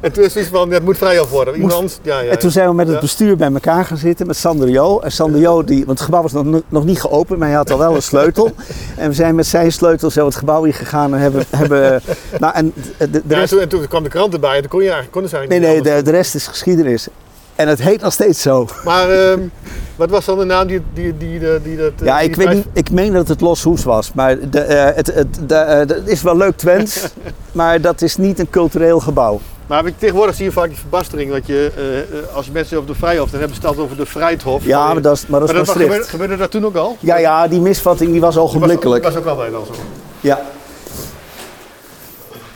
En toen is het iets van, het moet vrij af worden. Iemand Moest- ja, ja, En toen zijn we met het bestuur bij elkaar gaan zitten Sander Jo. En Sander Jo, die, want het gebouw was nog, nog niet geopend, maar hij had al wel een [LAUGHS] sleutel. En we zijn met zijn sleutel zo het gebouw ingegaan en hebben... hebben [LAUGHS] nou, en de, de Ja, en rest, toen, en toen kwam de krant erbij en toen kon je eigenlijk, ze nee, eigenlijk nee, niet de, de rest is geschiedenis. En het heet nog steeds zo. Maar ehm, wat was dan de naam die, die, die, die, die dat... Ja, die ik weet niet, ik meen dat het Los Hoes was. Maar de, eh, het, het, de, eh, het is wel leuk Twents, [LAUGHS] maar dat is niet een cultureel gebouw. Maar tegenwoordig zie je vaak die verbastering. Dat je, eh, eh, als mensen over de Vrijhof, dan hebben ze het altijd over de Vrijthof. Ja, maar dat is, maar dat Maar is dat gebeurde, gebeurde dat toen ook al? Ja, ja, die misvatting die was Dat was, was ook altijd al zo. Ja.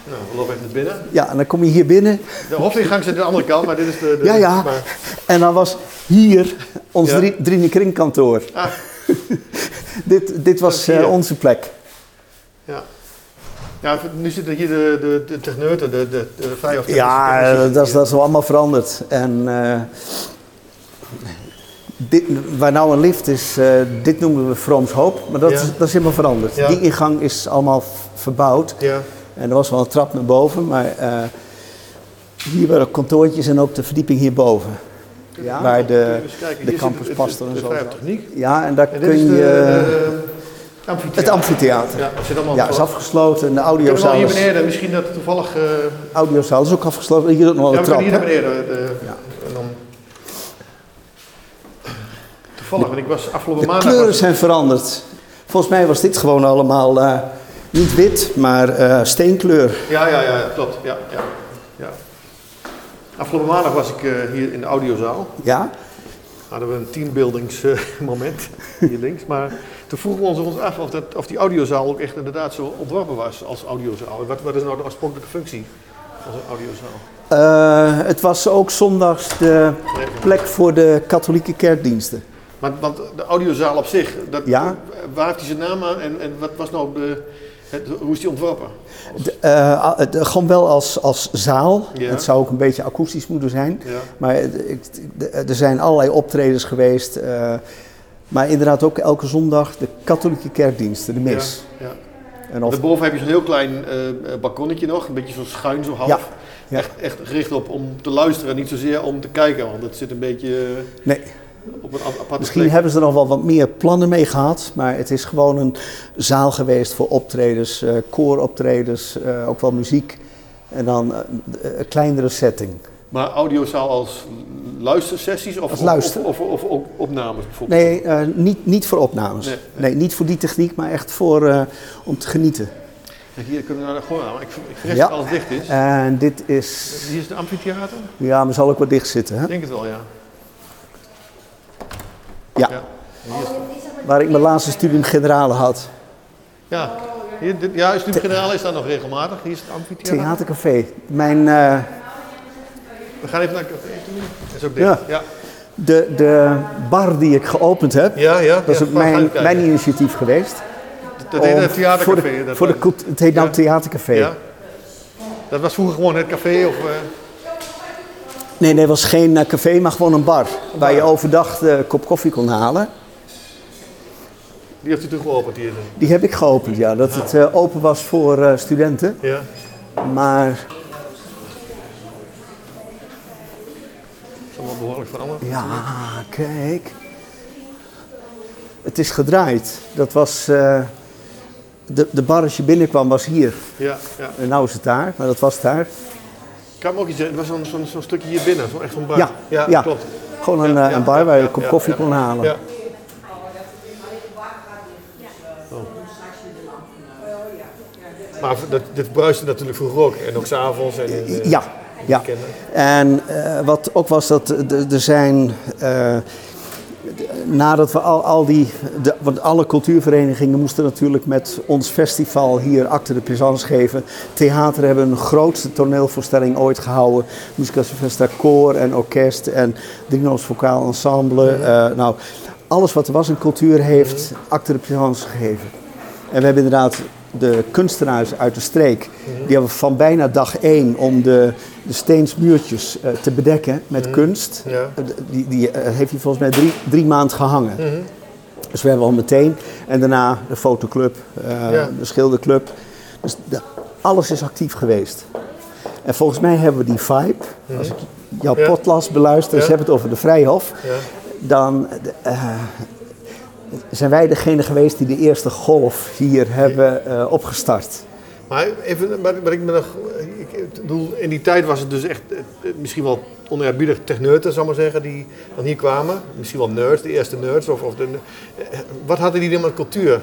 Nou, we lopen even naar binnen. ja, en dan kom je hier binnen. De hoofdingang zit aan de andere kant, maar dit is de... de Ja, ja. Maar, En dan was hier ons Ja. drie, Kringkantoor. ah, [LAUGHS] Dit, dit was eh, onze plek. ja. Ja, nu zitten hier de, de, de techneuten, de, de, de Vrijhof. Ja, dat is, dat is wel allemaal veranderd. En eh, dit, waar nou een lift is, eh, dit noemen we Vrooms Hoop. Maar dat, Ja. is, dat is helemaal veranderd. Ja. Die ingang is allemaal verbouwd. Ja, En er was wel een trap naar boven, maar eh, hier waren kantoortjes en ook de verdieping hierboven. Ja. Waar de, kijken, de campus pastor en zo. Ja, en daar En kun je... de, amfitheater. het amfitheater. Ja, dat zit allemaal Ja, is afgesloten. En de audiozaal hier is, beneden, misschien dat toevallig... eh audiozaal is ook afgesloten. Hier ook nog ja, een we kunnen trap. hier naar beneden. De, Ja. en dan... Toevallig, want ik was afgelopen De maandag... kleuren was- zijn veranderd. Volgens mij was dit gewoon allemaal eh, niet wit, maar eh, steenkleur. Ja, ja, ja, klopt. Ja, ja, ja. Afgelopen maandag was ik eh, hier in de audiozaal. Ja? Hadden we een teambuildingsmoment [LAUGHS] hier links. Maar toen vroegen we ons, ons af of, dat, of die audiozaal ook echt inderdaad zo ontworpen was als audiozaal. Wat, wat is nou de oorspronkelijke functie van zo'n audiozaal? Eh, het was ook zondags de plek voor de katholieke kerkdiensten. Maar, want de audiozaal op zich, dat, Ja. waar heeft hij zijn naam aan en, en wat was nou de, het, hoe is die ontworpen? De, het- gewoon wel als, als zaal. Ja. Het zou ook een beetje akoestisch moeten zijn. Ja. Maar ik- er zijn allerlei optredens geweest. eh, maar inderdaad ook elke zondag de katholieke kerkdiensten, de mis. Ja, ja. En of, Daarboven heb je zo'n heel klein eh, balkonnetje nog, een beetje zo schuin, zo half. Ja, ja. Echt, echt gericht op om te luisteren, niet zozeer om te kijken, want het zit een beetje eh, nee, op een aparte misschien plek. hebben ze er nog wel wat meer plannen mee gehad. Maar het is gewoon een zaal geweest voor optredens, eh kooroptredens, ook wel muziek. En dan een kleinere setting. Maar audiozaal als luistersessies of, of- luister. of, of, opnames bijvoorbeeld? Nee, eh, niet, niet voor opnames. Nee, Nee, niet voor die techniek, maar echt voor, eh, om te genieten. Kijk, Hier kunnen we nou gewoon aan, maar ik, ik vrees Ja. dat alles dicht is. En dit is, Hier is de amfitheater? ja, maar zal ook wel dicht zitten. Hè? Ik denk het wel, ja. Ja, Ja, hier is, waar ik mijn laatste studium generale had. ja. Hier, dit, ja, Studium Generaal is daar nog regelmatig. Hier is het amfitheater. Theatercafé. Mijn, eh, We gaan even naar het café toe. Dat is ook dicht. Ja. Ja, de, de bar die ik geopend heb, ja. ja, dat is ook mijn, mijn initiatief geweest. Dat heet het theatercafé. Voor de, dat voor de, cult- het heet nou. Theatercafé. Ja. Dat was vroeger gewoon het café of... eh, Nee, nee, het was geen eh, café, maar gewoon een bar. Waar je overdag de kop koffie kon halen. die heeft u toen geopend hier. Die heb ik geopend, ja. Dat het eh, open was voor studenten. Ja. Maar Allemaal behoorlijk veranderd. ja, kijk. Het is gedraaid. Dat was... eh, de, de bar als je binnenkwam was hier. Ja, ja. En nou is het daar, maar dat was daar. Ik kan me ook iets zeggen. Het was zo'n zo'n zo'n stukje hier binnen. Zo echt zo'n bar. Ja, ja, ja. klopt. Gewoon een, Ja, eh, een bar ja, waar je ja, een kop ja, koffie ja. kon halen. Ja. Oh. Maar dat, dit bruiste natuurlijk vroeger ook. En ook s'avonds. En, in, eh, Ja, ja. En eh, wat ook was dat er- zijn. eh, nadat we al, al die, de, want alle cultuurverenigingen moesten natuurlijk met ons festival hier acte de présence geven. Theater hebben een grootste toneelvoorstelling ooit gehouden. Musica Silvestra koor en orkest en Drino's vocaal ensemble. Eh, nou, alles wat er was in cultuur heeft acte de présence gegeven. En we hebben inderdaad de kunstenaars uit de streek, die hebben van bijna dag één om de, de steensmuurtjes uh, te bedekken met kunst. Ja. Uh, die die uh, heeft hij volgens mij drie, drie maanden gehangen. Mhm. Dus we hebben al meteen. En daarna de fotoclub, Ja. de schilderclub. Dus de- alles is actief geweest. En volgens mij hebben we die vibe. Als ik jouw Mhm. Ja. potlas beluister, ze hebben het over de Vrijhof. Dan eh, zijn wij degene geweest die de eerste golf hier hebben eh, opgestart. Maar even, wat ik me nog, ik bedoel, in die tijd was het dus echt eh, misschien wel oneerbiedig techneuten, zal ik maar zeggen, die dan hier kwamen. Misschien wel nerds, de eerste nerds. Of, of de, eh, wat hadden die dan met cultuur?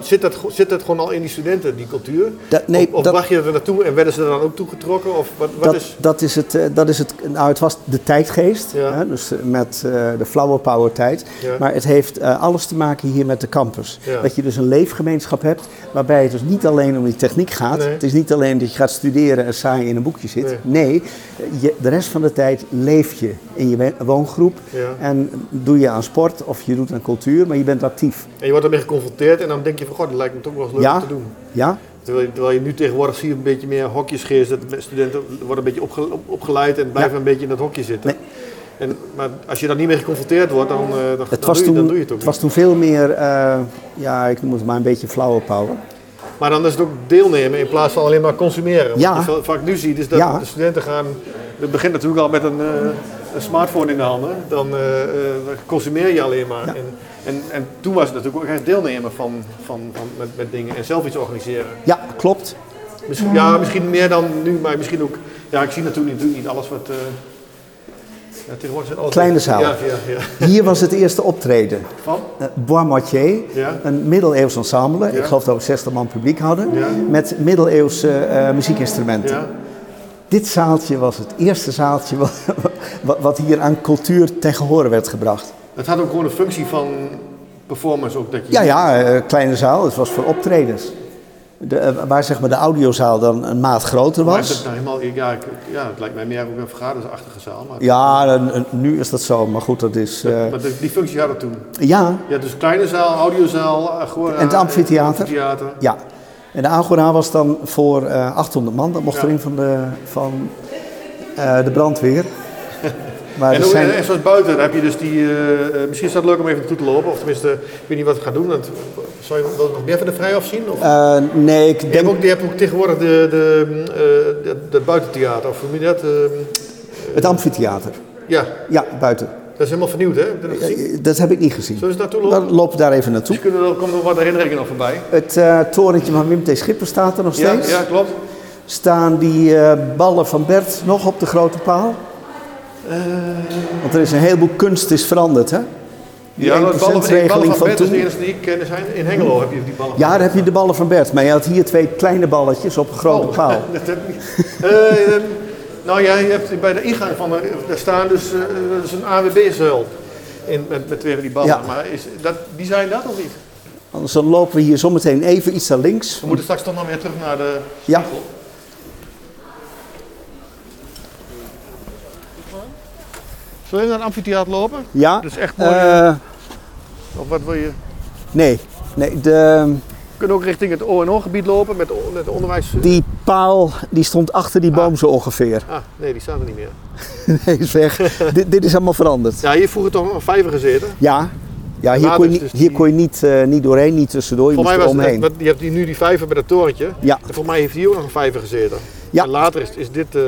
Zit, dat, zit dat gewoon al in die studenten, die cultuur? Dat- nee, of of dat- bracht je er naartoe en werden ze er dan ook toegetrokken? Of wat, wat Dat, is... dat is het, eh, dat is het, nou het was de tijdgeest, Ja. hè, dus eh, met de flower power tijd. Ja. Maar het heeft alles te maken hier met de campus. Ja. Dat je dus een leefgemeenschap hebt waarbij het dus niet alleen om die techniek gaat. Nee. Het is niet alleen dat je gaat studeren en saai in een boekje zit. Nee. Nee, je, de rest van de tijd leef je in je woongroep. Ja. En doe je aan sport of je doet aan cultuur, maar je bent actief. En je wordt ermee geconfronteerd en dan denk je van, god, dat lijkt me toch wel eens leuk Ja. om te doen. Ja? Terwijl je, terwijl je nu tegenwoordig zie je een beetje meer hokjesgeest. Dat de studenten worden een beetje opge- op- opgeleid en blijven Ja. een beetje in dat hokje zitten. Nee. En, maar als je daar niet mee geconfronteerd wordt, dan, eh, dan, Het dan was doe, je, dan toen, doe je het ook het was toen veel meer, eh, ja, ik noem het maar een beetje flower power. Maar dan is het ook deelnemen in plaats van alleen maar consumeren. Ja. Wat je veel- vaak nu ziet is dat Ja. de studenten gaan... Het begint natuurlijk al met een, eh, een smartphone in de handen. Dan eh, consumeer je alleen maar. Ja. En, en, en toen was het natuurlijk ook echt deelnemen van, van, van, met, met dingen en zelf iets organiseren. Ja, klopt. Misschien, ja, misschien meer dan nu, maar misschien ook... Ja, ik zie natuurlijk niet, niet alles wat... ja, tegenwoordig zijn. Kleine zaal. Ja, ja, ja. Hier was het eerste optreden. Van? Uh, Bois Moitié, een middeleeuws ensemble. Ik geloof dat we 60 man publiek hadden. Met middeleeuwse eh, muziekinstrumenten. Dit zaaltje was het eerste zaaltje wat, wat- hier aan cultuur ten werd gebracht. Het had ook gewoon een functie van performance ook. Dat je Ja, ja, eh, kleine zaal. Het was voor optredens. De, eh, waar zeg maar de audiozaal dan een maat groter was. het nou helemaal, ja, ik, ja, het lijkt mij meer ook een vergadersachtige zaal. Maar, Ja, nu is dat zo. Maar goed, dat is... eh, maar die functie had het toen. ja, Ja, dus kleine zaal, audiozaal, agora. En het amfitheater. amfitheater. Ja, en de Agora was dan voor eh 800 man. Dat mocht Ja. erin van de, van, eh, de brandweer. [LAUGHS] Maar En, er zijn, en zoals buiten, heb je dus die, eh, eh, misschien is dat leuk om even naartoe te lopen, of tenminste, ik weet niet wat ik ga doen. Want, zou je je nog meer van de Vrijhof zien? Of? eh, nee, ik je, denk... hebt ook, je hebt ook tegenwoordig de, de, eh, dat- dat buitentheater, of hoe noem je dat? Eh, Het amfitheater. ja, Ja, buiten. Dat is helemaal vernieuwd, hè? Heb dat heb ik niet gezien. Zullen we eens naartoe lopen? Dan lopen we daar even naartoe. Dus kunnen er, komen er wat herinneringen nog voorbij. Het eh, torentje van Wim T. Schipper staat er nog Ja, steeds. ja, klopt. Staan die eh, ballen van Bert nog op de grote paal? Eh, Want er is een heleboel kunst is veranderd, hè? Die ja, de ballen, 1% de ballen regeling van van Bert is de enige die ik ken. Zijn. In Hengelo heb je die ballen. Ja, daar heb je de ballen van Bert. Maar je had hier twee kleine balletjes op een grote Oh, paal. [LAUGHS] dat heb ik niet. [LAUGHS] Nou ja, je hebt bij de ingang van de, daar staan dus, dat is een AWB-zuil. In, met, met twee van die ballen. Ja. Maar is dat, die zijn dat of niet? Anders dan lopen we hier zometeen even iets naar links. We moeten straks toch nog weer terug naar de Ja. spiegel. Zullen we naar het amfitheater lopen? Ja. Dat is echt mooi. eh, Of wat wil je? nee, nee de, kunnen ook richting het O&O-gebied lopen met met onderwijs. die paal die stond achter die boom zo ongeveer. Ah, nee, die staat er niet meer. [LAUGHS] Nee, is weg. [LAUGHS] dit, dit is allemaal veranderd. Ja, hier vroeger toch een vijver gezeten. Ja, ja hier, kon je, dus hier die- kon je niet, eh, niet doorheen, niet tussendoor. Je moest er was het, omheen. wat- je hebt hier nu die vijver bij dat torentje. Ja. En voor mij heeft hier ook nog een vijver gezeten. Ja. En later is, is dit eh,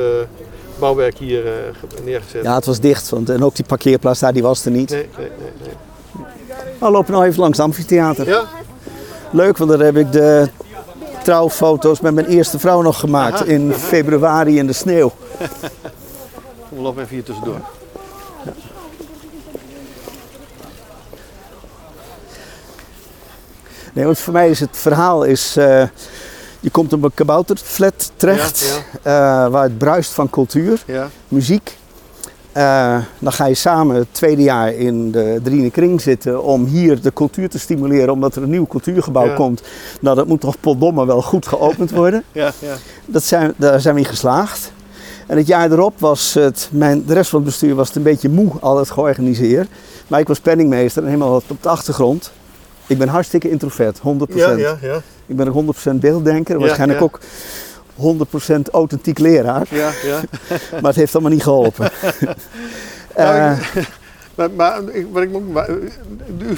bouwwerk hier eh, ge- neergezet. Ja, het was dicht. Want, en ook die parkeerplaats daar, die was er niet. Nee, nee, nee, nee. We lopen nou even langs het amfitheater. Ja? Leuk, want daar heb ik de trouwfoto's met mijn eerste vrouw nog gemaakt. Aha. In februari in de sneeuw. [LAUGHS] We lopen even hier tussendoor. Nee, want voor mij is het verhaal is... eh, je komt op een kabouterflat terecht. Ja, eh, waar het bruist van cultuur, Ja. muziek. Eh, dan ga je samen het tweede jaar in de Driene Kring zitten om hier de cultuur te stimuleren, omdat er een nieuw cultuurgebouw Ja. komt. Nou, dat moet toch potdomme wel goed geopend worden. [LAUGHS] Ja, ja. Dat zijn, daar zijn we in geslaagd. En het jaar erop was het, mijn, de rest van het bestuur was het een beetje moe, al het georganiseerd. Maar ik was penningmeester en helemaal op de achtergrond. Ik ben hartstikke introvert, 100%. Ja, ja, ja. Ik ben ook 100% beelddenker, waarschijnlijk ook 100% authentiek leraar. ja, ja. [LAUGHS] Maar het heeft allemaal niet geholpen. [LAUGHS] Nou, Eh, [LAUGHS] Maar, maar, ik- wat ik, moet- maar, u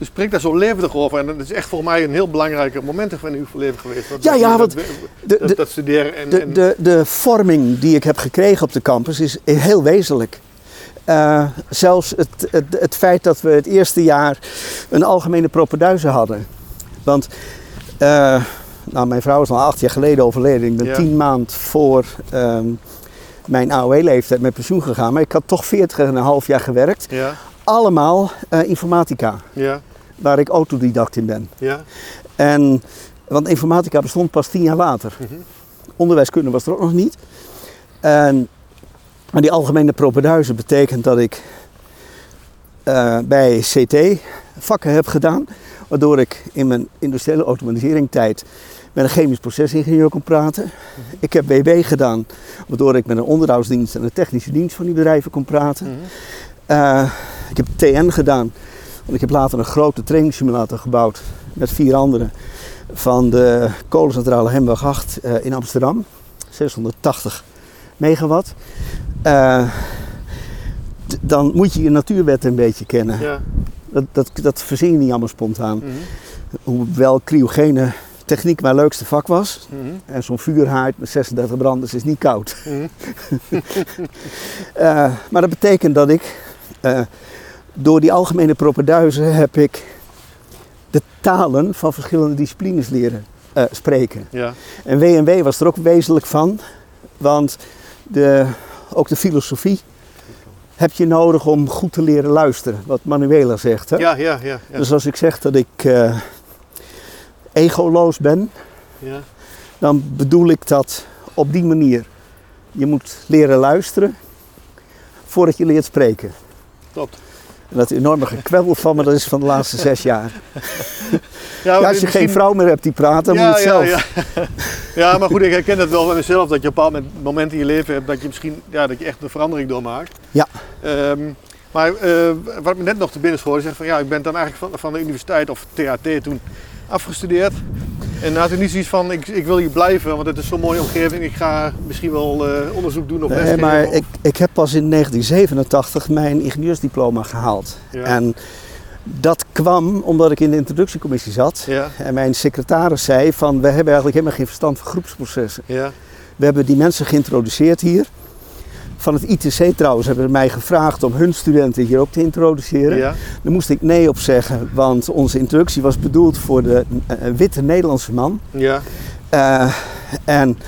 spreekt daar zo levendig over en dat is echt voor mij een heel belangrijk moment in uw leven geweest. Ja, dat- ja, want dat, de, dat, de, dat studeren en, de, en de, de vorming die ik heb gekregen op de campus is heel wezenlijk. Eh, zelfs het, het, het feit dat we het eerste jaar een algemene propenduizen hadden. Want eh, nou, mijn vrouw is al acht jaar geleden overleden. Ik ben Ja. tien maand voor ehm, mijn AOW-leeftijd met pensioen gegaan. Maar ik had toch veertig en een half jaar gewerkt. ja, Allemaal eh, informatica, ja, waar ik autodidact in ben. ja, En, want informatica bestond pas tien jaar later. Mhm. Onderwijskunde was er ook nog niet. En, maar die algemene propenduize betekent dat ik eh, bij CT vakken heb gedaan. Waardoor ik in mijn industriële automatisering-tijd met een chemisch procesingenieur kon praten. Ik heb BB gedaan, waardoor ik met een onderhoudsdienst en een technische dienst van die bedrijven kon praten. Mhm. Eh, ik heb TN gedaan, want ik heb later een grote trainingssimulator gebouwd met vier anderen van de kolencentrale Hemweg 8 eh, in Amsterdam. 680 megawatt. Eh, dan moet je je natuurwetten een beetje kennen. ja. Dat, dat, dat verzin je niet allemaal spontaan. Mhm. Hoewel cryogene techniek mijn leukste vak was. Mhm. En zo'n vuurhaard met 36 branders is niet koud. Mhm. [LAUGHS] Eh, maar dat betekent dat ik eh, door die algemene propenduizen heb ik de talen van verschillende disciplines leren eh, spreken. Ja, En WNW was er ook wezenlijk van, want de, ook de filosofie heb je nodig om goed te leren luisteren, wat Manuela zegt. Hè? ja, ja, ja, ja. Dus als ik zeg dat ik egoloos ben, ja. dan bedoel ik dat op die manier. Je moet leren luisteren voordat je leert spreken. Klopt. En dat enorme gekwebbel van me, dat is van de laatste zes jaar. Ja, Ja, als je geen misschien- vrouw meer hebt die praat, dan ja, moet je het ja, zelf. Ja. [LAUGHS] ja, maar goed, ik herken het wel bij mezelf dat je op een bepaald moment- in je leven hebt dat je misschien ja, dat je echt een verandering doormaakt. Ja. Ehm, maar eh, wat me net nog te binnen schoot, zeg van ja, ik ben dan eigenlijk van, van de universiteit of THT toen afgestudeerd. En dan had ik niet zoiets van ik, ik wil hier blijven, want het is zo'n mooie omgeving. Ik ga misschien wel eh, onderzoek doen of Nee, lesgeven maar of- ik, ik heb pas in 1987 mijn ingenieursdiploma gehaald. Ja. En dat kwam omdat ik in de introductiecommissie zat. Ja, En mijn secretaris zei van, we hebben eigenlijk helemaal geen verstand van groepsprocessen. ja, We hebben die mensen geïntroduceerd hier. Van het ITC trouwens hebben mij gevraagd om hun studenten hier ook te introduceren. ja, Daar moest ik nee op zeggen, want onze introductie was bedoeld voor de eh, witte Nederlandse man. ja, Eh, en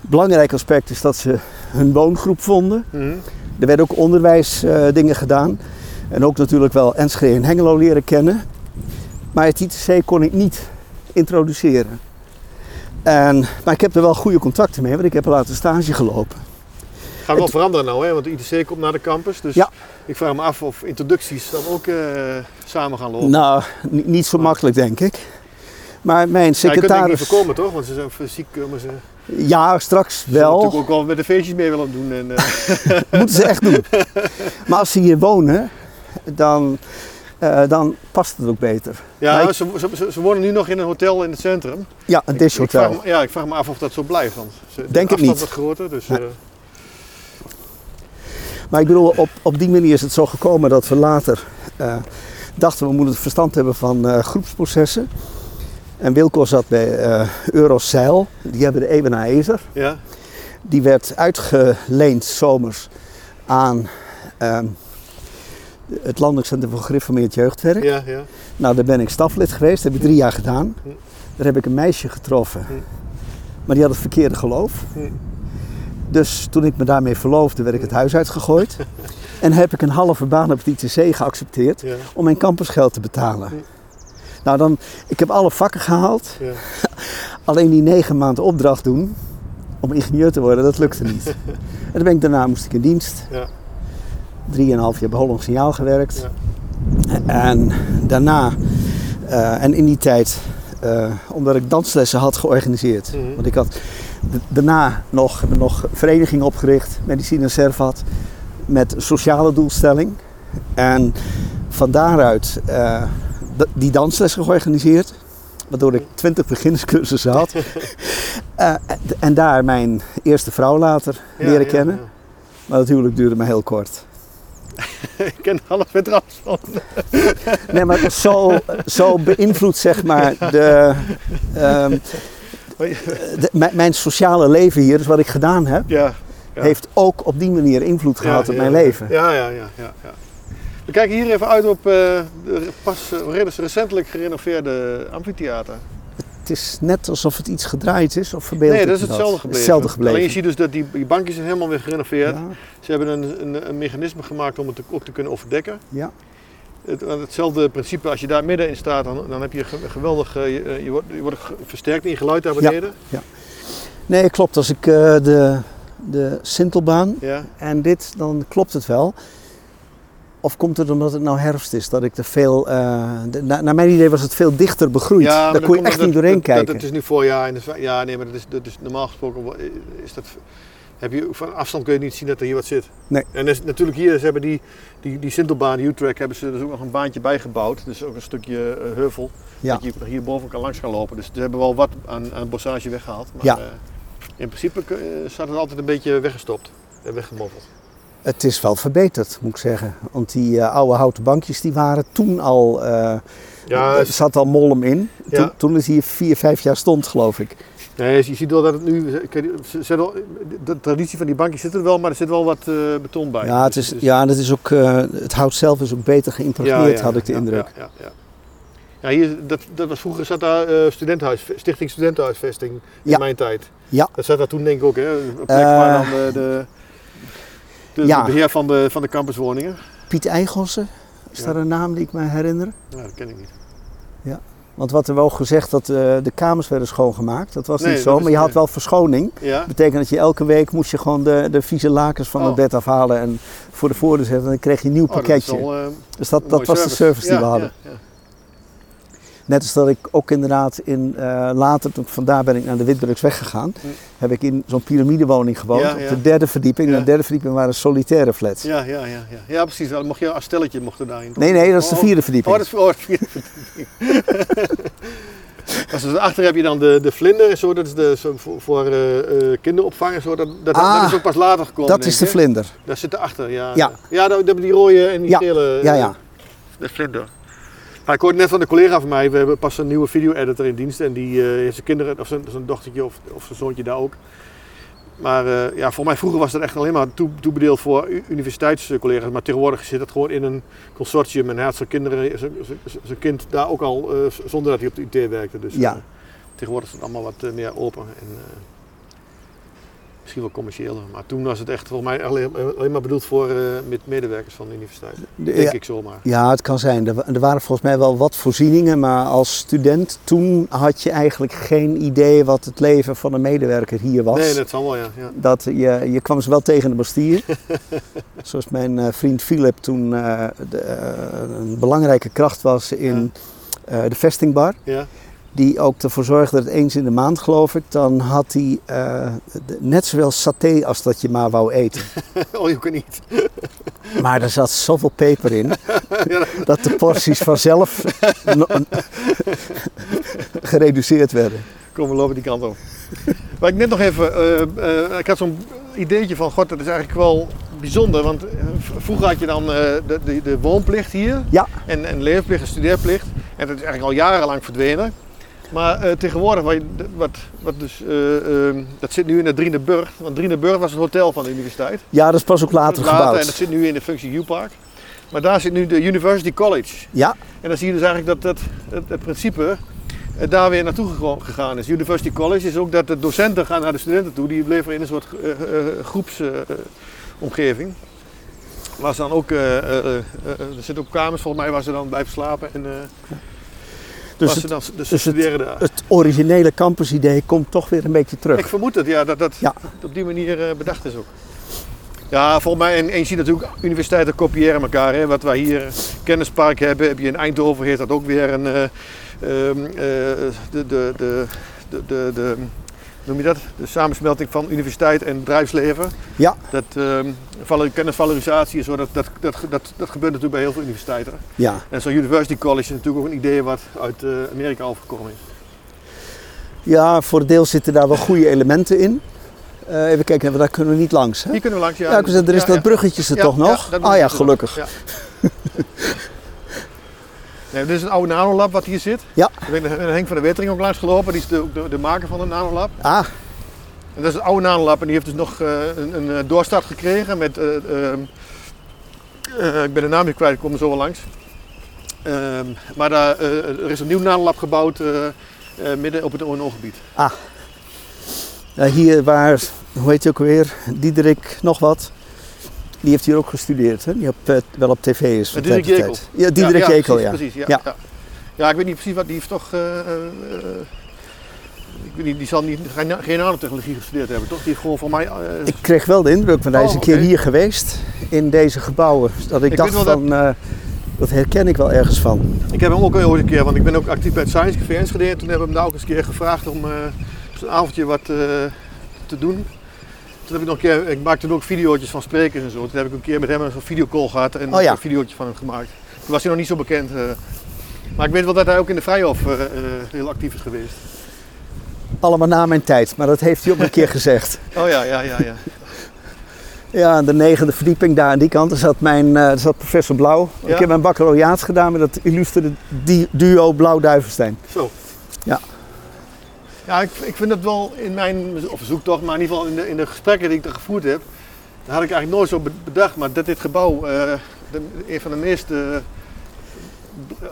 belangrijk aspect is dat ze hun woongroep vonden. mhm, Er werden ook onderwijsdingen gedaan. En ook natuurlijk wel Enschede en Hengelo leren kennen. Maar het ITC kon ik niet introduceren. En, maar ik heb er wel goede contacten mee, want ik heb er later stage gelopen. Gaat wel veranderen nou, hè? want de ITC komt naar de campus. Dus Ja. ik vraag me af of introducties dan ook eh, samen gaan lopen. Nou, ni- niet zo makkelijk denk ik. Maar mijn Ja, je kunt het niet secretaris... voorkomen toch? Want ze zijn fysiek komen ze. Ja, straks Ze wel. natuurlijk ook wel met de feestjes mee willen doen. En, eh, [LAUGHS] moeten ze echt doen. Maar als ze hier wonen, dan, eh, dan past het ook beter. ja, Maar ik- ze, ze, ze- ze wonen nu nog in een hotel in het centrum. Ja, een dishhotel. ja, ik vraag me af of dat zo blijft. Want ze, de Denk het afstand niet. wordt groter. Dus, eh, Maar ik bedoel, op, op die manier is het zo gekomen dat we later eh, dachten we moeten verstand hebben van eh, groepsprocessen. En Wilco zat bij Eurozeil, die hebben de Ebenaar Ezer. ja, Die werd uitgeleend zomers aan ehm, het Landelijk Centrum voor Gereformeerd Jeugdwerk. ja, ja. Nou, daar ben ik staflid geweest, dat heb ik drie jaar gedaan. Hm. Daar heb ik een meisje getroffen, Hm. maar die had het verkeerde geloof. Dus toen ik me daarmee verloofde, werd ik het huis uitgegooid. [LAUGHS] en heb ik een halve baan op het ITC geaccepteerd ja, om mijn campusgeld te betalen. Nou, dan, ik heb alle vakken gehaald. ja. [LAUGHS] Alleen die negen maanden opdracht doen om ingenieur te worden, dat lukte niet. [LAUGHS] en dan ben ik, daarna moest ik in dienst. Ja. drieënhalf jaar bij Holland Signaal gewerkt. En daarna, eh, en in die tijd, eh, omdat ik danslessen had georganiseerd. Mhm. Want ik had daarna nog, nog een vereniging opgericht, Medicine Servat, met sociale doelstelling. En van daaruit eh, die dansles georganiseerd. Waardoor ik 20 beginnerscursussen had. [LAUGHS] Eh, en daar mijn eerste vrouw later Ja, leren ja, kennen. Maar het huwelijk duurde maar heel kort. [LAUGHS] Ik ken alles met van. Nee, maar zo, zo beïnvloed, zeg maar, de, [LAUGHS] ehm, de- mijn, mijn sociale leven hier, dus wat ik gedaan heb, Ja. ja. heeft ook op die manier invloed gehad op mijn leven. Ja, ja, ja, ja, ja. We kijken hier even uit op eh, de pas uh, recentelijk gerenoveerde amfitheater. Het is net alsof het iets gedraaid is, of verbeeld Nee, dat is hetzelfde gebleven. Hetzelfde gebleven. Alleen je ziet dus dat die, die bankjes zijn helemaal weer gerenoveerd. Ze hebben een, een, een mechanisme gemaakt om het ook te kunnen overdekken. ja. Het, hetzelfde principe, als je daar middenin staat, dan, dan heb je ge- geweldig, eh, je, eh, je, wordt, je wordt versterkt in je geluid daar Ja. beneden. Nee, klopt. Als ik eh, de, de Sintelbaan Ja. en dit, dan klopt het wel. Of komt het omdat het nou herfst is, dat ik er veel... de- na- naar mijn idee was het veel dichter begroeid. Daar kon je echt dat- niet doorheen dat- dat- kijken. Het is nu voorjaar en dus, ja, nee, maar dat is, dat is normaal gesproken is dat, heb je, van afstand kun je niet zien dat er hier wat zit. Nee. En dus, natuurlijk hier, ze hebben die, die, die Sintelbaan, die U-track, hebben ze dus ook nog een baantje bijgebouwd. Dus ook een stukje eh, heuvel, Ja. dat je hierboven kan langs gaan lopen. Dus ze hebben wel wat aan, aan bossage weggehaald. Maar Ja. eh, in principe eh, staat het altijd een beetje weggestopt en weggemoffeld. Het is wel verbeterd, moet ik zeggen. Want die oude houten bankjes die waren toen al... Ja, er zat al molm in. Ja. Toen, toen het hier vier, vijf jaar stond, geloof ik. Nee, je ziet wel dat het nu. De traditie van die bankjes zit er wel, maar er zit wel wat eh, beton bij. Ja, het, Dus- is, dus- ja, dat is ook, eh, het hout zelf is ook beter geïmpregneerd, had ik de ja, indruk. Ja, ja, ja. Ja, hier, dat, dat was vroeger zat daar eh studentenhuis, Stichting Studentenhuisvesting in Ja. mijn tijd. Ja. Dat zat daar toen denk ik ook, hè? Een plek waar dan de, de, de, ja. de beheer van de, van de campuswoningen. Piet Eigelsen, is Ja. daar een naam die ik me herinner? Nou, dat ken ik niet. Want wat er wel gezegd dat eh, de kamers werden schoongemaakt, dat was Nee, niet zo. maar je had wel verschoning. Ja? Dat betekent dat je elke week moest je gewoon de, de vieze lakens van Oh. het bed afhalen en voor de voordeur zetten. En dan kreeg je een nieuw Oh, dat pakketje. wel, eh, dus dat, dat was de service die Ja, we hadden. ja. Net als dat ik ook inderdaad in, eh, later, toen ik vandaar ben ik naar de Witbrugs weggegaan, heb ik in zo'n piramidewoning gewoond. Ja, Op de derde verdieping. Ja. En de derde verdieping waren solitaire flats. Ja, ja, ja, ja. ja, precies. Dan mocht je als stelletje mocht er daarin. toch? Nee, nee, dat is de Oh, vierde verdieping. Oh, dat is oh, dat is vierde verdieping. [LAUGHS] Als dus achter heb je dan de, de vlinder, en zo, dat is de, zo voor, voor eh, eh, kinderopvang en zo. Dat, dat, Ah, dat is ook pas later gekomen. dat is de vlinder. Daar zit erachter, ja. Ja. Ja, daar, daar hebben die rode en die Ja, gele. Ja, ja. De vlinder. Maar ik hoorde net van een collega van mij, we hebben pas een nieuwe video-editor in dienst en die eh, heeft zijn kinderen, of zijn, zijn dochtertje of, of zijn zoontje daar ook. Maar eh, ja, voor mij vroeger was dat echt alleen maar toe, toebedeeld voor universiteitscollega's. Maar tegenwoordig zit het gewoon in een consortium en hij had zijn, kinderen, zijn, zijn- kind daar ook al eh, zonder dat hij op de IT werkte. Dus Ja. eh, tegenwoordig is het allemaal wat eh, meer open en eh, misschien wel commerciëler. Maar toen was het echt volgens mij alleen, alleen maar bedoeld voor eh, met medewerkers van de universiteit. De- Denk ja, ik zomaar. ja, het kan zijn. Er, wa- er waren volgens mij wel wat voorzieningen. Maar als student toen had je eigenlijk geen idee wat het leven van een medewerker hier was. Nee, dat zal wel, ja. ja. Dat je, je kwam ze wel tegen de Bastille. [LAUGHS] Zoals mijn eh, vriend Philip toen eh, de, een belangrijke kracht was in de vestingbar. ja. Die ook ervoor zorgde dat eens in de maand, geloof ik, dan had hij eh, net zoveel saté als dat je maar wou eten. [LAUGHS] oh, je kan niet. [LAUGHS] Maar er zat zoveel peper in [LAUGHS] dat de porties vanzelf gereduceerd werden. Kom, we lopen die kant op. Maar ik net nog even, eh, eh, ik had zo'n ideetje van, god, dat is eigenlijk wel bijzonder. Want vroeger had je dan de, de, de woonplicht hier Ja. en, en leerplicht en studeerplicht. En dat is eigenlijk al jarenlang verdwenen. Maar eh, tegenwoordig, wat, wat, wat dus, eh, eh, dat zit nu in de Drieneburg. Want Drieneburg was het hotel van de universiteit. Ja, dat is pas ook later, en dat gebouwd. zit nu in de functie U-Park. Maar daar zit nu de University College. Ja, En dan zie je dus eigenlijk dat, dat het, het principe eh, daar weer naartoe gegaan is. University College is ook dat de docenten gaan naar de studenten toe. Die leveren in een soort groepsomgeving. waar ze dan ook, er zitten ook kamers volgens mij waar ze dan blijven slapen. En, dus het, dan, dus het- originele campusidee komt toch weer een beetje terug. Ik vermoed het, ja, dat dat Ja. op die manier eh, bedacht is ook. Ja, volgens mij, en, en je ziet natuurlijk, universiteiten kopiëren elkaar. Hè. Wat wij hier kennispark hebben, heb je in Eindhoven, heeft dat ook weer een, eh, ehm, eh, de, de, de, de, de, de, noem je dat? De samensmelting van universiteit en bedrijfsleven. Ja, Dat valo- kennisvalorisatie en zo, dat, dat, dat, dat, dat gebeurt natuurlijk bij heel veel universiteiten. ja. En zo'n University College is natuurlijk ook een idee wat uit eh, Amerika overgekomen is. ja, voor een deel zitten daar wel goede elementen in. Eh, even kijken, daar kunnen we niet langs. Hè? Hier kunnen we langs, ja. Ja, ik er is Ja, dat ja. bruggetje er Ja, toch ja, nog? ah ja, bruggetje er gelukkig. [LAUGHS] Nee, dit is een oude nanolab wat hier zit. Ja. Ik ben Henk van der Wetering ook langs gelopen. Die is de, de, de maker van de nanolab. Ah, En dat is een oude nanolab en die heeft dus nog eh, een, een eh, doorstart gekregen met... eh, ehm, eh, ik ben de naam niet kwijt, ik kom er zo wel langs. Ehm, maar daar, er is een nieuw nanolab gebouwd midden op het ONO-gebied. ja, hier waar, hoe heet je ook alweer? Diederik nog wat. Die heeft hier ook gestudeerd, hè? Die op, eh, wel op tv is. van Eh, Diederik tijd Jekel. Ja, Diederik ja, Jekel, precies, ja. Precies, ja, Ja. ja. Ik weet niet precies wat die heeft toch. eh, ik weet niet, die zal niet, geen, geen nanotechnologie gestudeerd hebben, toch? Die gewoon voor mij. Ik kreeg wel de indruk, want hij is Oh, een keer hier geweest in deze gebouwen. Dat ik, Ik dacht van, eh, dat herken ik wel ergens van. ik heb hem ook ooit een keer, want ik ben ook actief bij het Science Café Enschede. En toen hebben we hem daar ook eens een keer gevraagd om zo'n avondje wat te doen. Heb ik nog een keer, ik maakte toen ook videootjes van sprekers en zo. Toen heb ik een keer met hem een videocall gehad en Oh ja. een videootje van hem gemaakt. Toen was hij nog niet zo bekend. eh. maar ik weet wel dat hij ook in de Vrijhof eh, eh, heel actief is geweest. Allemaal na mijn tijd, maar dat heeft hij ook een keer [LAUGHS] gezegd. Oh ja, ja, ja. ja. Ja, aan de negende verdieping daar aan die kant, zat, mijn, zat professor Blauw. Ja. Ik heb mijn baccalaureaat gedaan met dat illustere duo Blauw-Duivenstein. Zo. Ja. Ja, ik, ik vind het wel in mijn, of zoektocht, maar in ieder geval in de, in de gesprekken die ik er gevoerd heb, had ik eigenlijk nooit zo be- bedacht, maar dat dit gebouw eh, de, een van de meeste,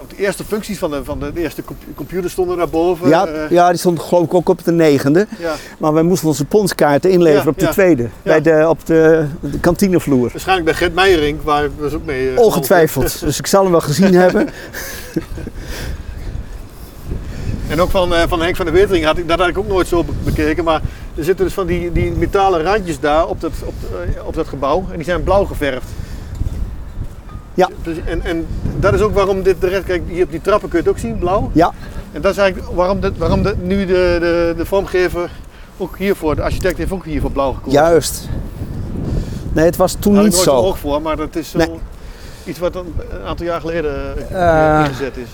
de eerste functies van de, van de, eerste compu- computers stonden daarboven. Ja, eh, ja, die stond geloof ik ook op de negende. ja. Maar wij moesten onze ponskaarten inleveren Ja, op de ja. tweede. Bij de, op de, de kantinevloer. Waarschijnlijk bij Gert Meijering, waar ik dus ook mee... eh, Ongetwijfeld. Dus ik zal hem wel gezien hebben. [LAUGHS] En ook van, eh, van Henk van der Wetering had ik, dat had ik ook nooit zo be- bekeken. Maar er zitten dus van die, die metalen randjes daar op dat, op, eh, op dat gebouw. En die zijn blauw geverfd. Ja. Dus, en, en dat is ook waarom dit de rest, kijk hier op die trappen kun je het ook zien, blauw. Ja, En dat is eigenlijk waarom, dit, waarom de, nu de, de, de vormgever ook hiervoor, de architect heeft ook hiervoor blauw gekozen. juist. Nee, het was toen Daar had niet ik nooit zo. oog voor, maar dat is zo Nee. iets wat een een aantal jaar geleden eh, ingezet is.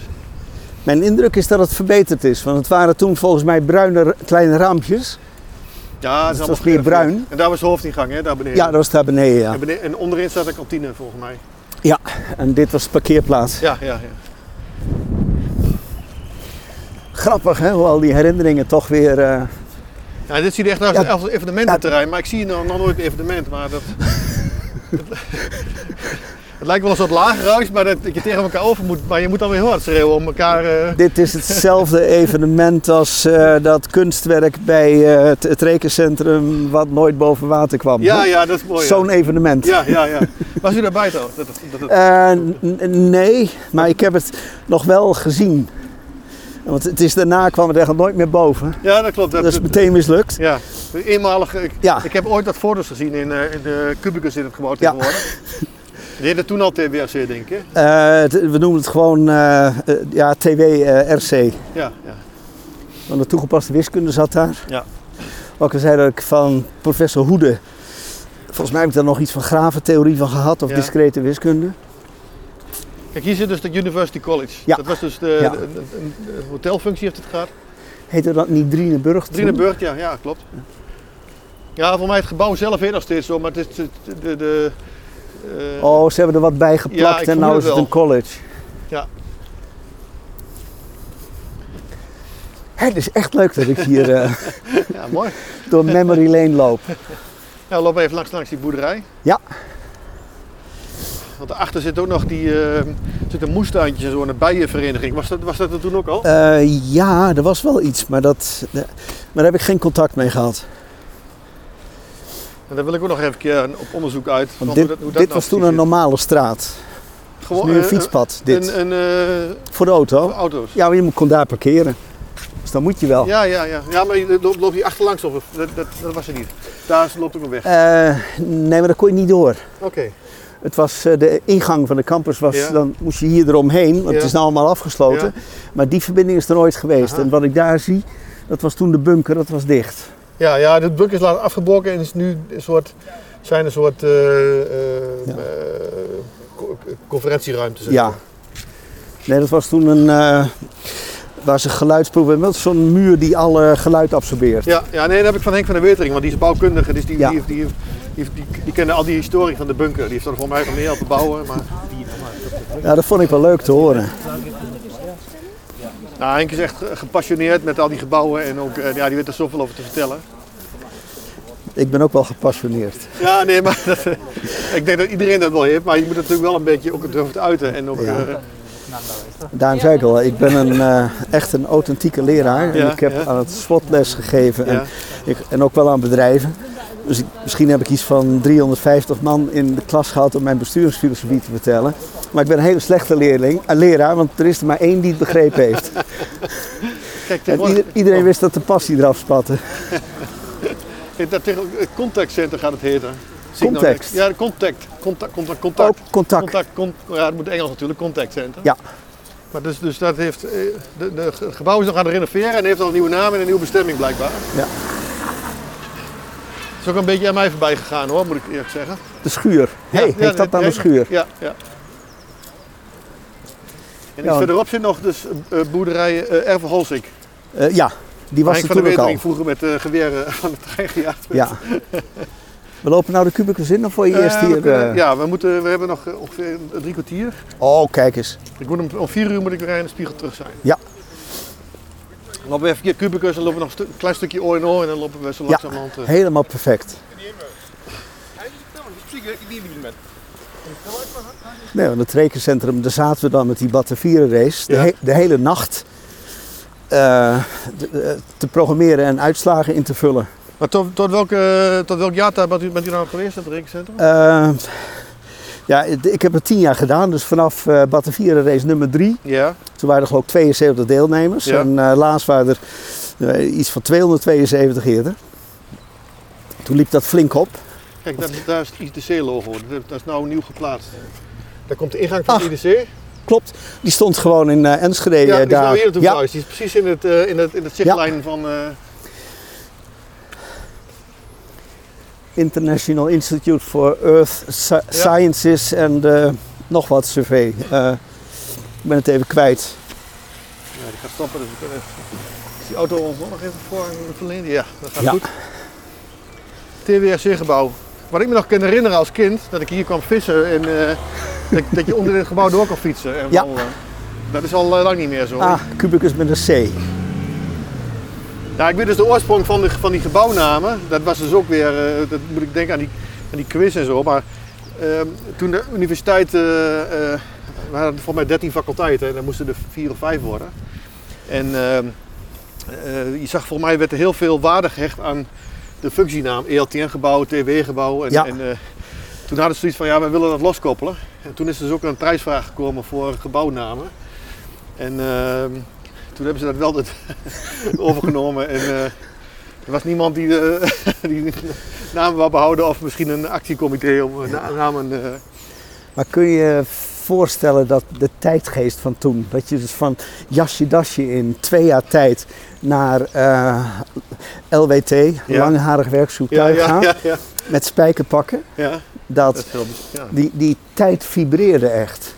Mijn indruk is dat het verbeterd is. Want het waren toen volgens mij bruine kleine raampjes. Ja, het is was meer bruin. En daar was de hoofdingang, hè, daar beneden. Ja, dat was daar beneden, ja. En, beneden- en onderin staat een kantine volgens mij. En dit was de parkeerplaats. Ja, ja, ja. Grappig, hè? Hoe al die herinneringen toch weer... eh, ja dit ziet echt uit Ja. als een evenemententerrein, maar ik zie nog, nog nooit een evenement. Maar dat, [LAUGHS] het lijkt wel een soort lagerhuis, maar dat, dat je tegen elkaar over moet. Maar je moet dan weer heel hard schreeuwen om elkaar... eh, Dit is hetzelfde evenement als eh, dat kunstwerk bij eh, het, het rekencentrum wat nooit boven water kwam. ja, ja, dat is mooi. ja. Zo'n evenement. Ja, ja, ja. Was u daarbij toch? Dat, dat, dat, dat- nee, maar ik heb het nog wel gezien. Want het is daarna kwam het echt nooit meer boven. ja, dat klopt. Dat, Dat is meteen mislukt. Ja, eenmalig. Ik, Ja. ik heb ooit wat foto's gezien in, in de Cubicus in het gebouw tegenwoordig. [LAUGHS] heette toen al TWRC, denk ik. Eh, we noemen het gewoon eh, eh, ja, TW-RC. Ja, ja. Want de toegepaste wiskunde zat daar. Ja. Wat ik zei dat ik van professor Hoede. Volgens mij heb ik daar nog iets van graventheorie van gehad of Ja. discrete wiskunde. Kijk, hier zit dus de University College. Ja. Dat was dus de, Ja. de- de- hotelfunctie heeft het gehad. Heette dat niet Drieneburg? Drieneburg, ja, ja, klopt. Ja, voor mij het gebouw zelf heet nog steeds zo, maar het is de... eh, Oh, ze hebben er wat bij geplakt en nou is het een college. Ja. Het is echt leuk dat ik hier eh, [LAUGHS] ja, mooi. door Memory Lane loop. [LAUGHS] We lopen even langs, langs die boerderij. Ja. Want daarachter zit ook nog die, eh, zit een moestuintje, zo een bijenvereniging. Was dat, was dat er toen ook al? Ja, er was wel iets, maar, dat, maar daar heb ik geen contact mee gehad. En daar wil ik ook nog even keer op onderzoek uit. Want dit, hoe dat, hoe dat dit nou was toen een is. normale straat. Gewoon, nu een eh, fietspad, dit. Een, een, eh, Voor de auto. auto's. Ja, maar je kon daar parkeren. Dus dan moet je wel. Ja, ja, ja. Ja, maar je loopt loop je achterlangs op. Dat, dat, dat was er niet. Daar loopt ook een weg. Eh, nee, maar daar kon je niet door. Oké. Het was, de ingang van de campus was, Ja. dan moest je hier eromheen, want Ja. het is nou allemaal afgesloten. Maar die verbinding is er nooit geweest. Aha. En wat ik daar zie, dat was toen de bunker, dat was dicht. Ja, ja, de bunker is later afgebroken en is nu een soort, zijn een soort eh, eh, Ja. eh, co- conferentieruimte. zeg Ja. Nee, dat was toen een, waar ze geluidsproeven hebben. Dat is zo'n muur die alle geluid absorbeert. Ja, ja, nee, dat heb ik van Henk van der Wetering, want die is bouwkundige. Dus die, Ja. die, die, die, die, die kende al die historie van de bunker. Die heeft er voor mij van meer te bouwen. Maar, Ja, dat vond ik wel leuk te horen. Nou, Henk is echt gepassioneerd met al die gebouwen en ook, eh, ja, die weet er zoveel over te vertellen. Ik ben ook wel gepassioneerd. Ja, nee, maar dat, eh, ik denk dat iedereen dat wel heeft, maar je moet het natuurlijk wel een beetje ook durven te uiten. En ook, Ja. eh, Daarom zei ik al, ik ben een, echt een authentieke leraar. En Ja, ik heb ja. aan het SWOT les gegeven en, ik, en ook wel aan bedrijven. Dus ik- misschien heb ik iets van 350 man in de klas gehad om mijn bestuursfilosofie te vertellen. Maar ik ben een hele slechte leerling, een leraar, want er is er maar één die het begrepen [LAUGHS] heeft. Kijk, En ieder- iedereen wist dat de passie eraf spatte. [LAUGHS] [LAUGHS] Eh, Dat tegen, het contactcenter gaat het heten. Nou Context. net. Ja, contact. Contact, contact, contact. Contact. Contact, con- ja, dat moet Engels natuurlijk, contact center. Ja. Maar dus, dus dat heeft, eh, de, de, het gebouw is nog aan het renoveren en heeft al een nieuwe naam en een nieuwe bestemming blijkbaar. Ja. Is ook een beetje aan mij voorbij gegaan hoor, moet ik eerlijk zeggen. De schuur. Hé, Ja, heeft dat dan een schuur? Ja, ja. En iets verderop zit nog dus eh, boerderij eh Erve Holsik. Eh, ja, die was Henk er toen ook al. Wetering vroeger met eh geweren [LAUGHS] van het trein gejaagd werd. Ja. We lopen nou de kubicus in of voor je eerst hier? Ja, we, moeten, we hebben nog ongeveer drie kwartier. Oh, kijk eens. Ik moet om, om vier uur moet ik weer in de spiegel terug zijn. Ja. Dan lopen we even een kubicus, dan lopen we nog een klein stukje O en en dan lopen we zo Ja. langzamerhand. eh, Helemaal perfect. Nee, want het rekencentrum, daar zaten we dan met die Batavieren race. De, Ja. he- de hele nacht eh, de- te programmeren en uitslagen in te vullen. Maar tot, tot, welke, tot welk jaartijd bent u, bent u nou geweest, het rekencentrum? Eh, ja, ik heb het tien jaar gedaan, dus vanaf Batavieren race nummer drie. Ja. Toen waren er geloof ik 72 deelnemers. Ja. En eh, laatst waren er eh, iets van 272 eerder. Toen liep dat flink op. Kijk, daar, daar is het ITC-logo. Dat, dat is nou nieuw geplaatst. Daar komt de ingang van Ah. het ITC. Klopt, die stond gewoon in eh, Enschede Ja, die is daar. nou hier naartoe ja. Die is precies in het, in het, in het zichtlijn van... International Institute for Earth Sci- Sciences en eh, nog wat survey. Eh, ik ben het even kwijt. ja, die gaat stoppen, dus kunnen... Is die auto ons nog even voor verlenen? Ja, dat gaat Ja. goed. TWRC-gebouw. Wat ik me nog kan herinneren als kind, dat ik hier kwam vissen en eh, dat, dat je onder dit gebouw door kon fietsen en Ja. wandelen. Dat is al lang niet meer zo. Ah, Cubicus met een C. Ja, ik weet dus de oorsprong van, de, van die gebouwnamen. Dat was dus ook weer, eh, dat moet ik denken aan die, aan die quiz en zo. Maar ehm, toen de universiteit, eh, we hadden volgens mij 13 faculteiten en dan moesten er vier of vijf worden. En ehm, eh, je zag volgens mij werd er heel veel waarde gehecht aan de functienaam. ELTN-gebouw, TW-gebouw. En, Ja. en toen hadden ze zoiets van, ja, we willen dat loskoppelen. En toen is er dus ook een prijsvraag gekomen voor gebouwnamen. En ehm, toen hebben ze dat wel dat [LAUGHS] overgenomen. En eh, er was niemand die, eh, [LAUGHS] die de namen wou behouden of misschien een actiecomité om eh, na- namen... eh, Maar kun je je voorstellen dat de tijdgeest van toen, dat je dus van jasje dasje in twee jaar tijd naar eh, LWT, langharig werkzoektuig ja, gaat, ja, ja, met spijkerpakken, ja, dat dat. Ja. die, die tijd vibreerde echt.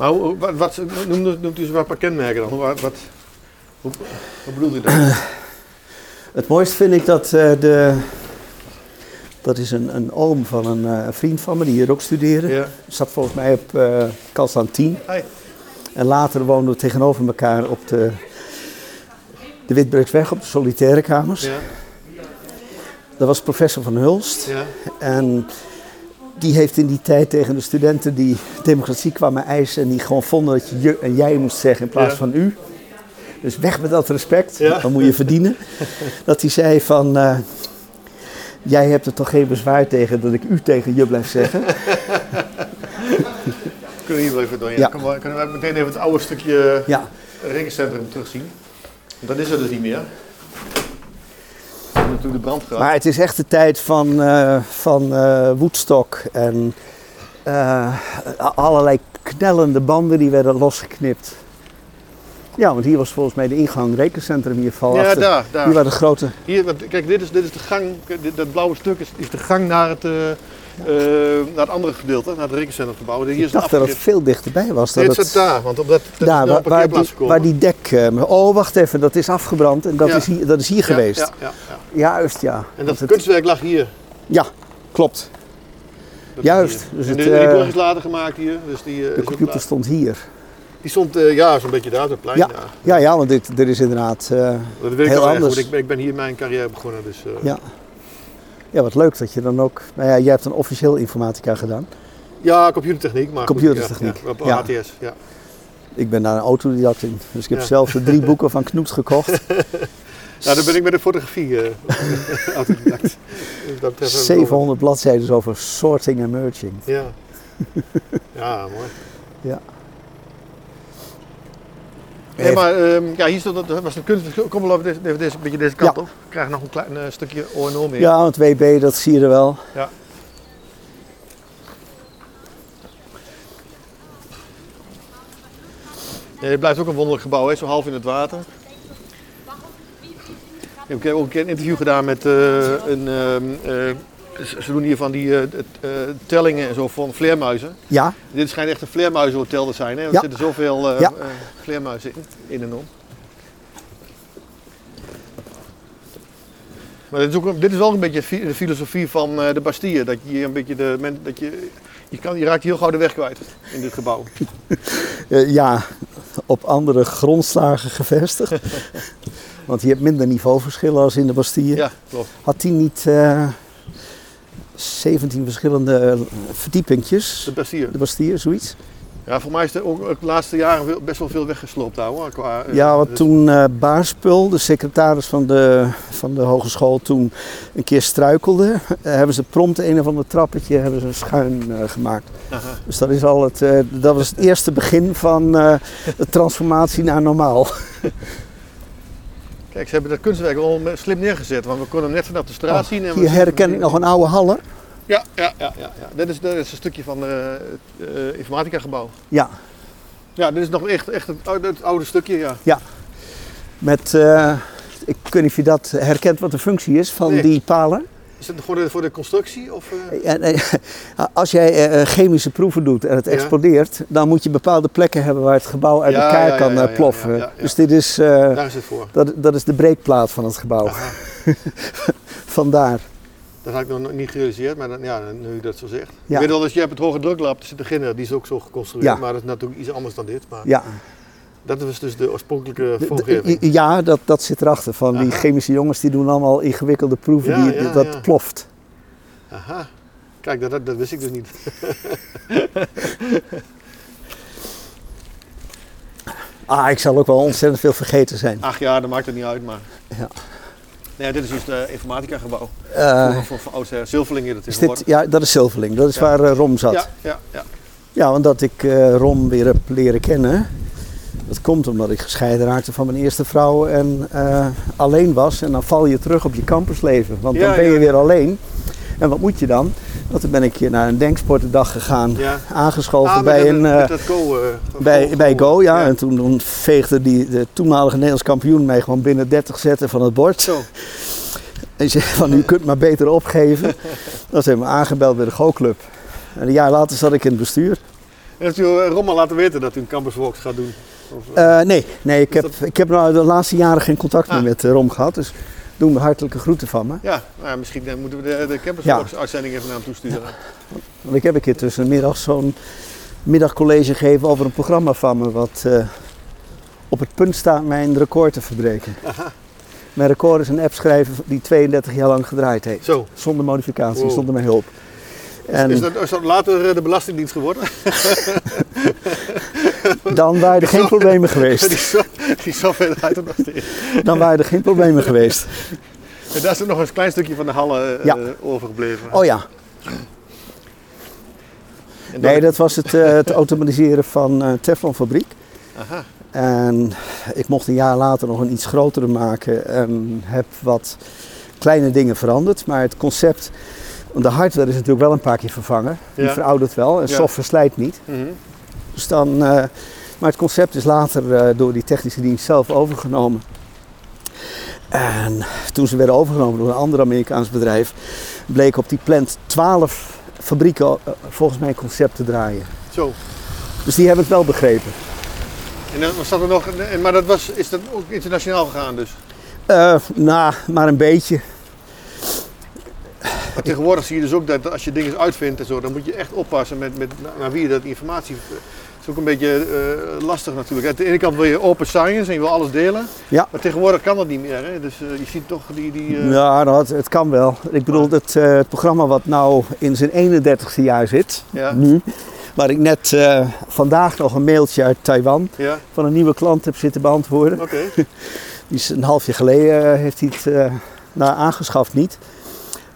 Maar hoe, wat, wat, noemt, noemt u eens wat paar kenmerken dan? Wat, wat, hoe, wat bedoelt u dan? [CLEARS THROAT] Het mooiste vind ik dat eh, de. Dat is een, een oom van een eh, vriend van me die hier ook studeerde. Ja. Zat volgens mij op eh Kalstaan 10. Hi. En later woonden we tegenover elkaar op de, de op de solitaire kamers. Ja, Dat was professor van Hulst. ja, En die heeft in die tijd tegen de studenten die democratie kwamen eisen en die gewoon vonden dat je je en jij moest zeggen in plaats Ja. van u. Dus weg met dat respect, Ja. dan moet je verdienen. [LAUGHS] Dat hij zei van, eh, jij hebt er toch geen bezwaar tegen dat ik u tegen je blijf zeggen. [LAUGHS] kunnen we hier wel even doen. Ja. Kunnen, we, kunnen we meteen even het oude stukje Ja, rekencentrum terugzien. Dat is er dus niet meer. De brand. Maar het is echt de tijd van, eh van eh, Woodstock en eh, allerlei knellende banden die werden losgeknipt. Ja, want hier was volgens mij de ingang rekencentrum hier val ja, achter. daar, daar. Hier waren de grote. Hier, want kijk, dit is, dit is de gang, dit, dat blauwe stuk is, is de gang naar het, eh, naar het andere gedeelte, naar het rekencentrumgebouw. Hier Ik is dacht het dat het veel dichterbij was. Dat Dit het, zit daar, want op dat, dat daar, waar, waar, die, waar die dek. eh, oh, wacht even, dat is afgebrand en dat, Ja. is, hier, dat is hier Ja, geweest. Ja, ja, ja. Juist, ja. En dat het- kunstwerk lag hier. ja, klopt. Dat Juist, dus en het, de, die is later gemaakt hier. Dus die, De computer stond hier. Die stond ja, zo'n beetje daar op het plein. Ja. Ja. Ja, want dit, dit is inderdaad Dat weet ik heel erg anders. goed. Ik ben, ik ben hier mijn carrière begonnen. Dus, Ja. Ja, wat leuk dat je dan ook. Nou ja, jij hebt dan officieel informatica gedaan. ja, computertechniek. Maar goed, Computertechniek, Ja, ja, op ja. ATS. Ja. Ik ben daar een autodidact in. Dus ik heb zelf de drie [LAUGHS] boeken van Knoet gekocht. [LAUGHS] Nou, dan ben ik met de fotografie eh [LAUGHS] autodidact. Dus dat betreft hebben we 700 bladzijden over sorting en merging. Ja. ja, mooi. Ja. Nee, maar ehm, ja, hier stond, dat was een kunst. Kom wel over deze, even deze, een beetje deze kant Ja. op. Ik krijg nog een klein eh, stukje O&O meer. Ja, want WB, dat zie je er wel. Nee, het blijft ook een wonderlijk gebouw, hè? zo half in het water. Ik heb ook een keer een interview gedaan met eh, een. ehm, eh, ze doen hier van die eh, eh, tellingen en zo van vleermuizen. Ja, Dit schijnt echt een vleermuizenhotel te zijn, hè? want Ja. er zitten zoveel eh, Ja. vleermuizen in, in en om. Maar dit is, ook, een- dit is wel een beetje de filosofie van de Bastille. Dat je hier een beetje de. Dat je, je, kan, je raakt heel gauw de weg kwijt in dit gebouw. [LAUGHS] Ja op andere grondslagen gevestigd. [LAUGHS] want je hebt minder niveauverschillen als in de Bastille. Ja, klopt. Had die niet 17 verschillende eh, verdiepingjes? De Bastille. De Bastille, zoiets? Ja, voor mij is er ook ook de laatste jaren best wel veel weggesloopt daar hoor. Qua, eh, Ja, wat dus- toen eh Baarspul, de secretaris van de, van de hogeschool, toen een keer struikelde, eh, hebben ze prompt een of ander trappetje hebben ze schuin eh, gemaakt. Aha. Dus dat, is al het, eh, dat was het eerste begin van eh, de transformatie naar normaal. [LAUGHS] Kijk, ze hebben dat kunstwerk wel slim neergezet, want we konden hem net vanaf de straat zien. En Hier herken ik nog een oude haller. Ja, ja, ja, ja, ja. Dit, is, dit is een stukje van eh, het eh, informatica gebouw. Ja, Ja, dit is nog echt, echt het, oude, het oude stukje, ja. met, eh, ik weet niet of je dat herkent wat de functie is van Nee. die palen. Is het voor de, voor de constructie? Of, eh? Ja, nee, [LAUGHS] als jij eh, chemische proeven doet en het Ja. explodeert, dan moet je bepaalde plekken hebben waar het gebouw uit elkaar ja, kan eh, ploffen. Dus dit is, eh, Daar is het voor. dat, dat is de breekplaat van het gebouw. [LAUGHS] Vandaar. Dat had ik nog niet gerealiseerd, maar dan, ja, nu je dat zo zegt. Ik weet wel, als je hebt het hoge druklab, er zit een die is ook zo geconstrueerd. Maar dat is natuurlijk iets anders dan dit. Maar Ja, dat was dus de oorspronkelijke vormgeving. ja dat, dat zit erachter. Van die chemische jongens die doen allemaal ingewikkelde proeven Ja, die, ja, dat ja. ploft. Aha. Kijk, dat, dat, dat wist ik dus niet. [LAUGHS] Ah, ik zal ook wel ontzettend veel vergeten zijn. Ach ja, dat maakt het niet uit, maar... Ja. Nee, dit is dus het informatica gebouw. Eh, voor, voor, voor oudsher. Zilverling is het is dit, ja, dat is Zilverling. Dat is waar eh, Rom zat. Ja, ja, ja. Ja, want dat ik eh, Rom weer heb leren kennen. Dat komt omdat ik gescheiden raakte van mijn eerste vrouw en eh, alleen was. En dan val je terug op je campusleven. Want Ja, dan ben je ja. weer alleen. En wat moet je dan? Want dan ben ik hier naar een denksportendag gegaan. ja. Aangeschoven Ah, bij een... eh, go, eh, bij, go- bij Go, ja. En toen, toen veegde die, de toenmalige Nederlands kampioen mij gewoon binnen 30 zetten van het bord. Zo. En zei van, u kunt maar beter opgeven. [LAUGHS] Dat hebben me aangebeld bij de Go-club. En een jaar later zat ik in het bestuur. En heeft u Rommel laten weten dat u een campuswalks gaat doen? Eh, Eh, nee, nee ik, heb, ik heb nou de laatste jaren geen contact meer Ah. met eh, Rom gehad. Dus doe me hartelijke groeten van me. ja, nou, ja, misschien moeten we de, de campuswalks uitzending even naar hem toesturen. Want ik heb een keer tussen de middag zo'n middagcollege gegeven over een programma van me. Wat op het punt staat mijn record te verbreken. Aha. Mijn record is een app schrijven die 32 jaar lang gedraaid heeft. Zo. Zonder modificatie, Wow. zonder mijn hulp. En Is, dat, is dat later eh, de Belastingdienst geworden? [LAUGHS] dan waren er geen [LAUGHS] problemen geweest. [LAUGHS] die software er nog steeds. Dan waren er geen problemen geweest. En daar is er nog een klein stukje van de Halle eh, Ja. overgebleven. Oh ja, nee, dat was het, eh, het automatiseren van eh Teflonfabriek. Aha. En ik mocht een jaar later nog een iets grotere maken en heb wat kleine dingen veranderd. Maar het concept, want de hardware is natuurlijk wel een paar keer vervangen. Die Ja. veroudert wel en Ja. software slijt niet. Mhm. Dus dan, eh, maar het concept is later eh, door die technische dienst zelf overgenomen. En toen ze werden overgenomen door een ander Amerikaans bedrijf, bleek op die plant 12 fabrieken eh, volgens mijn concept te draaien. Zo. Dus die hebben het wel begrepen. En dan zat er nog, maar dat was, is dat ook internationaal gegaan dus? Nou, maar een beetje. Maar tegenwoordig zie je dus ook dat als je dingen uitvindt en zo, dan moet je echt oppassen met, met naar wie je dat informatie. Het is ook een beetje eh, lastig natuurlijk. Aan de ene kant wil je open science en je wil alles delen. Ja. Maar tegenwoordig kan dat niet meer. Hè? Dus eh, je ziet toch die. die eh, Ja, nou, het, het kan wel. Ik bedoel, het, eh, het programma wat nou in zijn 31ste jaar zit, ja, nu, waar ik net eh, vandaag nog een mailtje uit Taiwan ja, van een nieuwe klant heb zitten beantwoorden. oké. [LAUGHS] Die is een half jaar geleden eh, heeft hij het eh, nou, aangeschaft niet.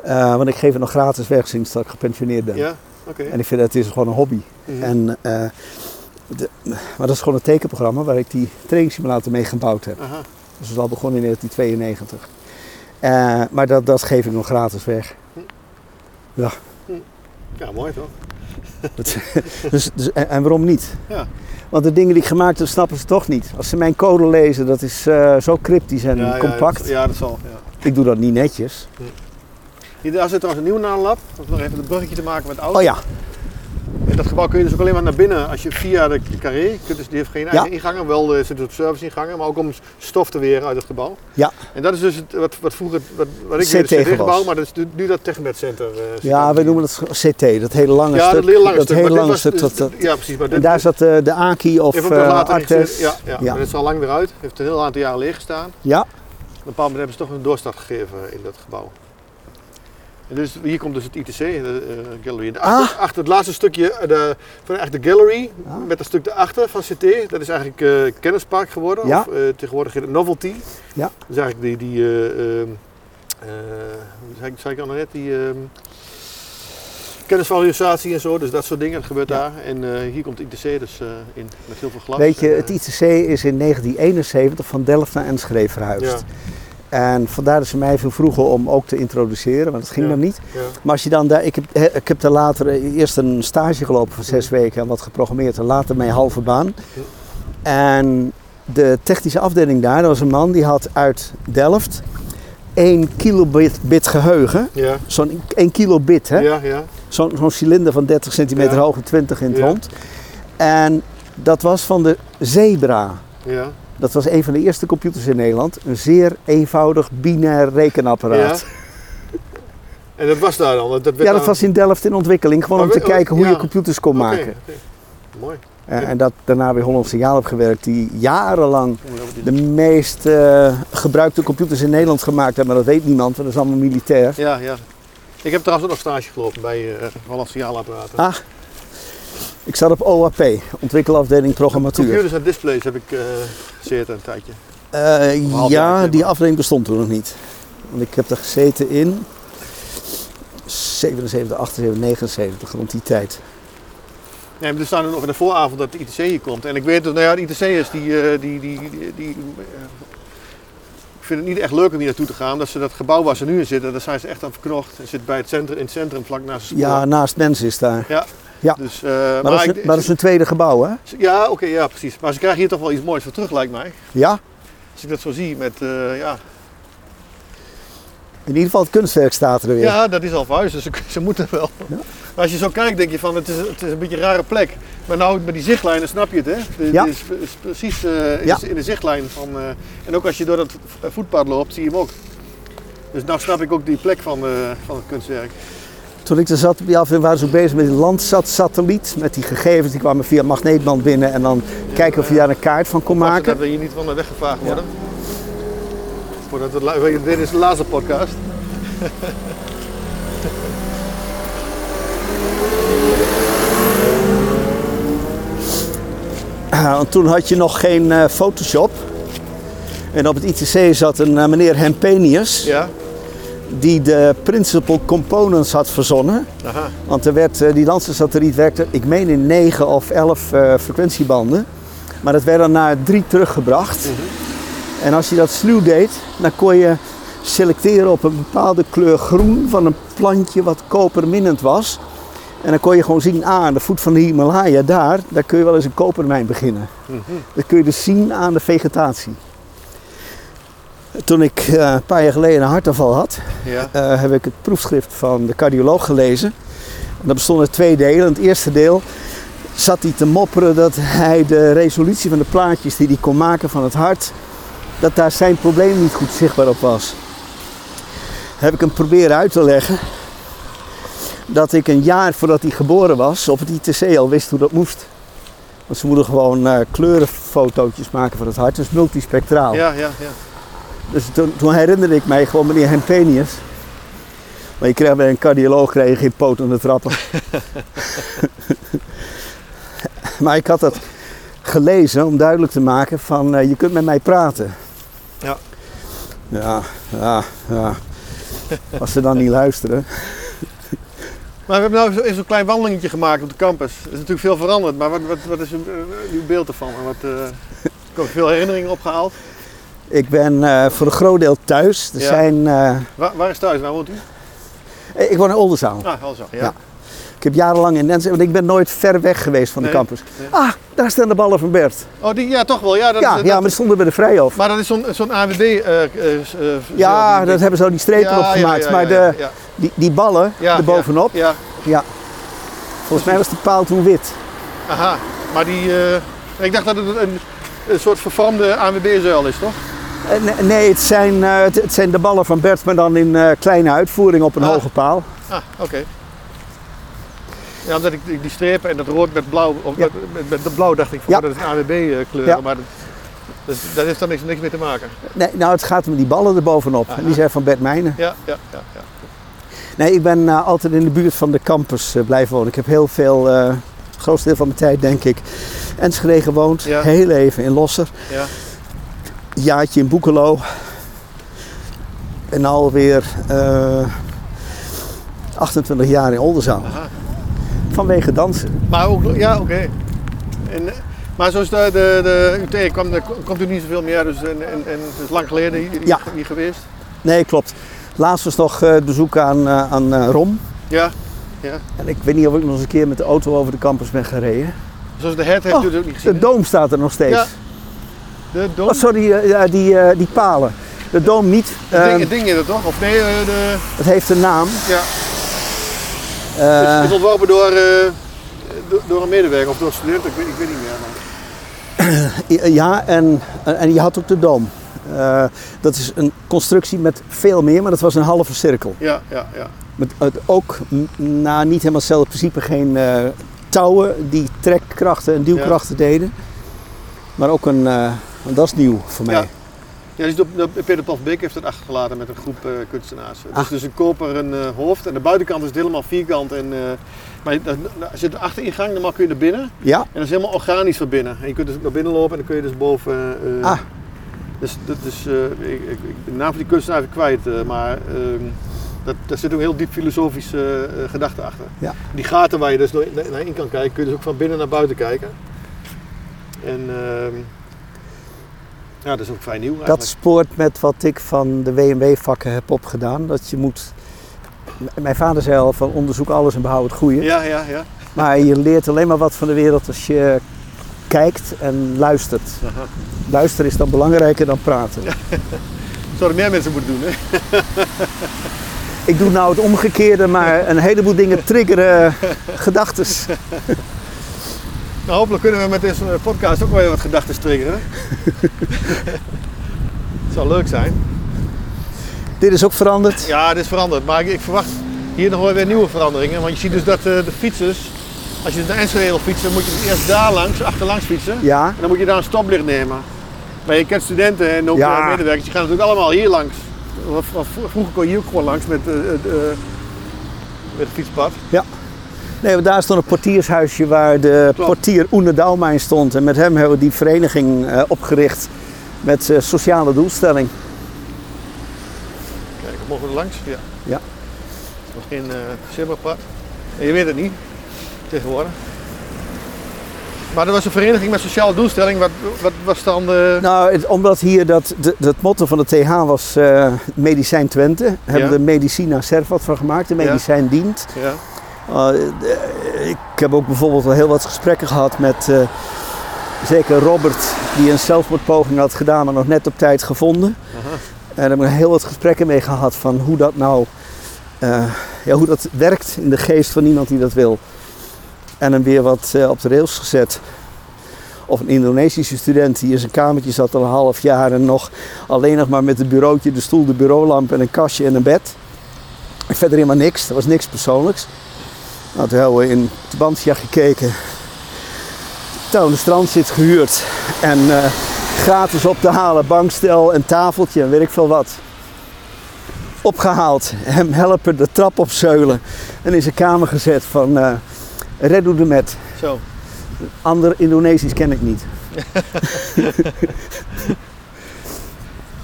Eh, want ik geef het nog gratis weg sinds dat ik gepensioneerd ben. Ja, oké. En ik vind dat het is gewoon een hobby. Mhm. En, eh, de- maar dat is gewoon een tekenprogramma waar ik die trainingssimulator mee gebouwd heb. Aha. Dus dat is al begonnen in 1992. Eh, maar dat, dat geef ik nog gratis weg. Ja, mooi toch? [LAUGHS] Dat- dus, dus, en, en waarom niet? Ja. Want de dingen die ik gemaakt heb, snappen ze toch niet. Als ze mijn code lezen, dat is eh, zo cryptisch en ja, compact. Ja, dat, ja, dat zal. Ja. Ik doe dat niet netjes. Hier, daar zit trouwens een nieuw naanlab. Om nog even een bruggetje te maken met oud. Oh ja, In dat gebouw kun je dus ook alleen maar naar binnen als je via de carré. Kunt dus, die heeft geen eigen ingangen, wel eh, zit het op service ingangen, maar ook om stof te weren uit het gebouw. Ja. En dat is dus het, wat, wat vroeger, wat, wat ik CT weet, het was. CD-gebouw, maar dat is nu- dat Technet Center. eh, ja wij noemen het CT, dat hele lange ja, stuk. dat hele lange stuk. hele lange stuk. dus- Dat, dat- ja, precies. Maar en daar zat eh, de Aki of eh, Artes. iets- ja, ja, Ja. maar dat is al lang weer uit. Heeft een heel aantal jaren leeg gestaan. Ja, Op een bepaald moment hebben ze toch een doorstart gegeven in dat gebouw. Dus, hier komt dus het ITC, de eh, gallery. De achter, achter het laatste stukje eh, de, van de gallery, Ah. met dat stuk erachter van CT, dat is eigenlijk eh kennispark geworden. Ja. Of tegenwoordig Novelty. Ja. Dat is eigenlijk die, die eh, ehm, eh, zei, ik- zei ik al net, die ehm kennisvalidatie en zo, dus dat soort dingen, dat gebeurt Ja. daar. En hier komt het ITC dus in, met heel veel glas. weet je, En, het ITC is in 1971 van Delft naar Enschede verhuisd. Ja, En vandaar dat ze mij veel vroegen om ook te introduceren, want dat ging Ja. dan niet. ja. Maar als je dan daar, ik heb, ik heb daar later eh, eerst een stage gelopen van zes weken en wat geprogrammeerd en later mijn halve baan. En de technische afdeling daar, dat was een man die had uit Delft 1 kilobit bit geheugen. Ja, Zo'n 1 kilobit, hè? ja, ja. Zo'n zo'n cilinder van 30 centimeter hoog en 20 in het Ja. rond. En dat was van de Zebra. ja. Dat was een van de eerste computers in Nederland. Een zeer eenvoudig binair rekenapparaat. En dat was daar dan? Dat werd Ja, dat dan- was in Delft in ontwikkeling. Gewoon om Oh, te oh, kijken hoe ja. je computers kon maken. oké. Mooi. En, Ja. en dat daarna weer Holland Signaal heb gewerkt. Die jarenlang de meest eh, gebruikte computers in Nederland gemaakt hebben. Maar dat weet niemand, want dat is allemaal militair. Ja, ja. Ik heb trouwens ook nog stage gelopen bij uh, Holland Signaalapparaten. Ah, ik zat op OAP, ontwikkelafdeling programmatuur. Computers en displays heb ik eh gezeten een tijdje. Eh, ja, die afdeling bestond toen nog niet. Want ik heb er gezeten in 77, 78, 79, rond die tijd. Nee, maar er staan er nog in de vooravond dat de ITC hier komt. En ik weet dat, nou ja, de ITC'ers die, eh, die, die, die, die eh, ik vind het niet echt leuk om hier naartoe te gaan. Dat ze dat gebouw waar ze nu in zitten, daar zijn ze echt aan verknocht. Ze zit bij het centrum, in het centrum, vlak naast het spoor. Ja, naast mensen is daar. Ja. Ja. Dus, eh, Maar, maar dat, is, ik- een- maar dat is een tweede gebouw, hè? Ja, oké, ja, precies. Maar ze krijgen hier toch wel iets moois voor terug, lijkt mij. Ja. Als ik dat zo zie met, eh, ja, In ieder geval het kunstwerk staat er weer. Ja, dat is al verhuisd, dus ze, ze moeten wel. Ja. Maar als je zo kijkt, denk je van het is, het is een beetje een rare plek. Maar nou met die zichtlijnen snap je het, hè? De- Ja. Het is, is precies eh, Ja. in de zichtlijn van. en ook als je door dat voetpad loopt, zie je hem ook. Dus nou snap ik ook die plek van, van het kunstwerk. Toen ik er zat op die afdeling waren ze ook bezig met die Landsat-satelliet. Met die gegevens, die kwamen via magneetband binnen. En dan kijken of je daar een kaart van kon maken. Dat we hier niet van de weg gevaagd worden. Voordat het, lu- dit is de laatste podcast. [LAUGHS] Ah, want toen had je nog geen eh, Photoshop. En op het ITC zat een eh, meneer Hempenius. Ja, Die de principal components had verzonnen. aha. Want er werd, eh, die Landsat-satelliet werkte, ik meen in 9 of 11 eh, frequentiebanden. Maar dat werd dan naar drie teruggebracht. En als je dat sluw deed, dan kon je selecteren op een bepaalde kleur groen van een plantje wat koperminnend was. En dan kon je gewoon zien, ah, aan de voet van de Himalaya, daar, daar kun je wel eens een kopermijn beginnen. Dat kun je dus zien aan de vegetatie. Toen ik eh, een paar jaar geleden een hartaanval had, Ja. eh, heb ik het proefschrift van de cardioloog gelezen. En dat bestond uit twee delen. In het eerste deel zat hij te mopperen dat hij de resolutie van de plaatjes die hij kon maken van het hart, dat daar zijn probleem niet goed zichtbaar op was. Heb ik hem proberen uit te leggen dat ik een jaar voordat hij geboren was op het ITC al wist hoe dat moest. Want ze moeten gewoon eh, kleurenfotootjes maken van het hart, dus multispectraal. Ja, ja, ja. Dus toen, toen herinnerde ik mij gewoon meneer Hempenius. Maar je krijgt bij een cardioloog krijg je geen poot aan de trappen. [LAUGHS] maar ik had dat gelezen om duidelijk te maken van eh, je kunt met mij praten. Ja. Ja, ja, ja. Als ze dan niet luisteren. Maar we hebben nou even zo'n klein wandelingetje gemaakt op de campus. Er is natuurlijk veel veranderd, maar wat, wat, wat is uw, eh, beeld ervan? Wat, ik heb veel herinneringen opgehaald. Ik ben eh, voor een groot deel thuis. Er Ja. zijn, eh, Waar, waar is thuis? Waar woont u? ik woon in Oldenzaal. Ah, al zo. Ja. Ja. Ik heb jarenlang in Nensen, want ik ben nooit ver weg geweest van de campus. nee. Ah, daar staan de ballen van Bert. Oh, die, ja, toch wel. Ja, dat, Ja, dat- ja, maar die stonden bij de Vrijhof. maar dat is zo'n zo'n AWB. eh eh, eh, Ja, dat hebben ze al die strepen op gemaakt. maar de, die, die ballen erbovenop, Ja, ja. Volgens mij was die paal toen wit. aha. Maar die. eh, ik dacht dat het een, een soort vervormde AWB-zuil is, toch? Eh, nee, het zijn, eh, het, zijn de ballen van Bert, maar dan in eh, kleine uitvoering op een Ah. hoge paal. Ah, oké. Ja, omdat ik die, strepen en dat rood met blauw, of Ja. met, de blauw dacht ik Ja. oh, dat is AWB-kleur, Ja. maar dat, dat, heeft dan niks, niks mee te maken. Nee, nou, het gaat om die ballen erbovenop. En die zijn van Bert Meijnen. Ja, ja, ja. Nee, ik ben altijd in de buurt van de campus blijven wonen. Ik heb heel veel, eh, het grootste deel van mijn tijd denk ik, Enschede gewoond. Heel even in Losser. ja. Jaartje in Boekelo. En alweer eh 28 jaar in Oldenzaal. Aha. Vanwege dansen. Maar ook, ja, oké. Eh, Maar zoals de, de, de UT kwam, komt u niet zoveel meer, dus en, en, en het is lang geleden hier- Ja. geweest. Nee, klopt. Laatst was nog eh, het bezoek aan, aan Rom. Ja, En ik weet niet of ik nog eens een keer met de auto over de campus ben gereden. zoals de het heeft Oh, u het ook niet gezien. De hè? doom staat er nog steeds. Ja. De dom. Oh, sorry, eh, ja, die, eh, die palen. De doom niet. Het ding, het ding is het toch? Of nee, eh, de, het heeft een naam. ja. Het is ontworpen door, door, door een medewerker of door een student, ik weet, ik weet niet meer. Maar... [CLEARS THROAT] ja, en, en je had ook de doom. Eh, dat is een constructie met veel meer, maar dat was een halve cirkel. Ja, ja, ja. Met ook na niet helemaal hetzelfde principe geen touwen die trekkrachten en duwkrachten deden. Maar ook een, want dat is nieuw voor mij. Ja. Ja, dus Peter Paul Beek heeft het achtergelaten met een groep eh, kunstenaars. Het is dus een koperen eh, hoofd en de buitenkant is het helemaal vierkant. En, eh, maar er zit een achteringang, dan kun je naar binnen. Ja, En dat is helemaal organisch van binnen. En je kunt dus naar binnen lopen en dan kun je dus boven... Ah. Dus dat is... ik, ik, ik- de naam van die kunstenaar even kwijt, maar... ehm, dat, daar zit ook een heel diep filosofische eh, gedachte achter. Ja. Die gaten waar je dus naar in kan kijken, kun je dus ook van binnen naar buiten kijken. En ehm, ja, dat is ook vrij nieuw eigenlijk. dat spoort met wat ik van de WMW-vakken heb opgedaan. Dat je moet. Mijn vader zei al van onderzoek alles en behoud het goede. Ja, ja, ja. Maar je leert alleen maar wat van de wereld als je kijkt en luistert. Aha. Luisteren is dan belangrijker dan praten. Zouden meer mensen moeten doen, hè? Ik doe nou het omgekeerde, maar een heleboel dingen triggeren [LAUGHS] gedachten. Nou, hopelijk kunnen we met deze podcast ook wel weer wat gedachten triggeren. Het [LAUGHS] zou leuk zijn. Dit is ook veranderd. Ja, het is veranderd, maar ik, ik verwacht hier nog wel weer nieuwe veranderingen. Want je ziet dus dat eh, de fietsers, als je naar Enschede wil fietsen, moet je dus eerst daar langs, achterlangs fietsen. Ja, En dan moet je daar een stoplicht nemen. Maar je kent studenten en ook Ja. eh, medewerkers, die gaan natuurlijk allemaal hier langs. Want Vroeger kon je hier ook gewoon langs met, eh, eh, eh, met het fietspad. Nee, daar stond een portiershuisje waar de Klopt. portier Oene Douwmijn stond. En met hem hebben we die vereniging eh, opgericht met eh, sociale doelstelling. Kijk, mogen we er langs? Ja. Ja. Nog geen uh, je weet het niet, tegenwoordig. Maar er was een vereniging met sociale doelstelling. Wat, wat was dan de... Nou, het- omdat hier dat, de, het motto van de TH was Medicijn Twente. Hebben Ja. we de Medicina Servat van gemaakt. De medicijn dient. Ja, Uh, de- ik heb ook bijvoorbeeld al heel wat gesprekken gehad met eh, zeker Robert, die een zelfmoordpoging had gedaan, maar nog net op tijd gevonden. aha. En daar heb ik heel wat gesprekken mee gehad van hoe dat nou eh, ja, hoe dat werkt in de geest van iemand die dat wil. En hem weer wat eh, op de rails gezet. Of een Indonesische student die in zijn kamertje zat al een half jaar en nog alleen nog maar met een bureautje, de stoel, de bureaulamp en een kastje en een bed. En verder helemaal niks, er was niks persoonlijks. Nou, toen hebben we in het bandje gekeken. Touw de strand zit gehuurd. En eh, gratis op te halen, bankstel en tafeltje en weet ik veel wat. Opgehaald, hem helpen de trap opzeulen en in zijn kamer gezet van eh Redu de Met. Zo. Ander Indonesisch ken ik niet. [LAUGHS]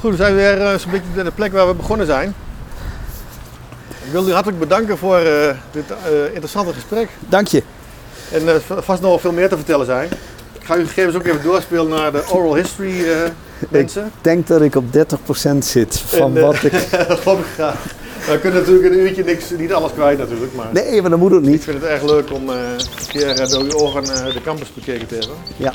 Goed, we zijn weer eh, zo'n beetje bij de plek waar we begonnen zijn. Ik wil u hartelijk bedanken voor eh, dit eh, interessante gesprek. Dank je. En er uh, vast nog veel meer te vertellen zijn. Ik ga uw gegevens ook even doorspelen naar de oral history eh, mensen. Ik denk dat ik op 30% zit van En, eh, wat ik... [LAUGHS] ik graag. We kunnen natuurlijk in een uurtje niks, niet alles kwijt natuurlijk. Maar Nee, maar dat moet ook ik niet. vind het erg leuk om eh, een keer eh, door uw ogen eh, de campus bekeken te hebben. Ja,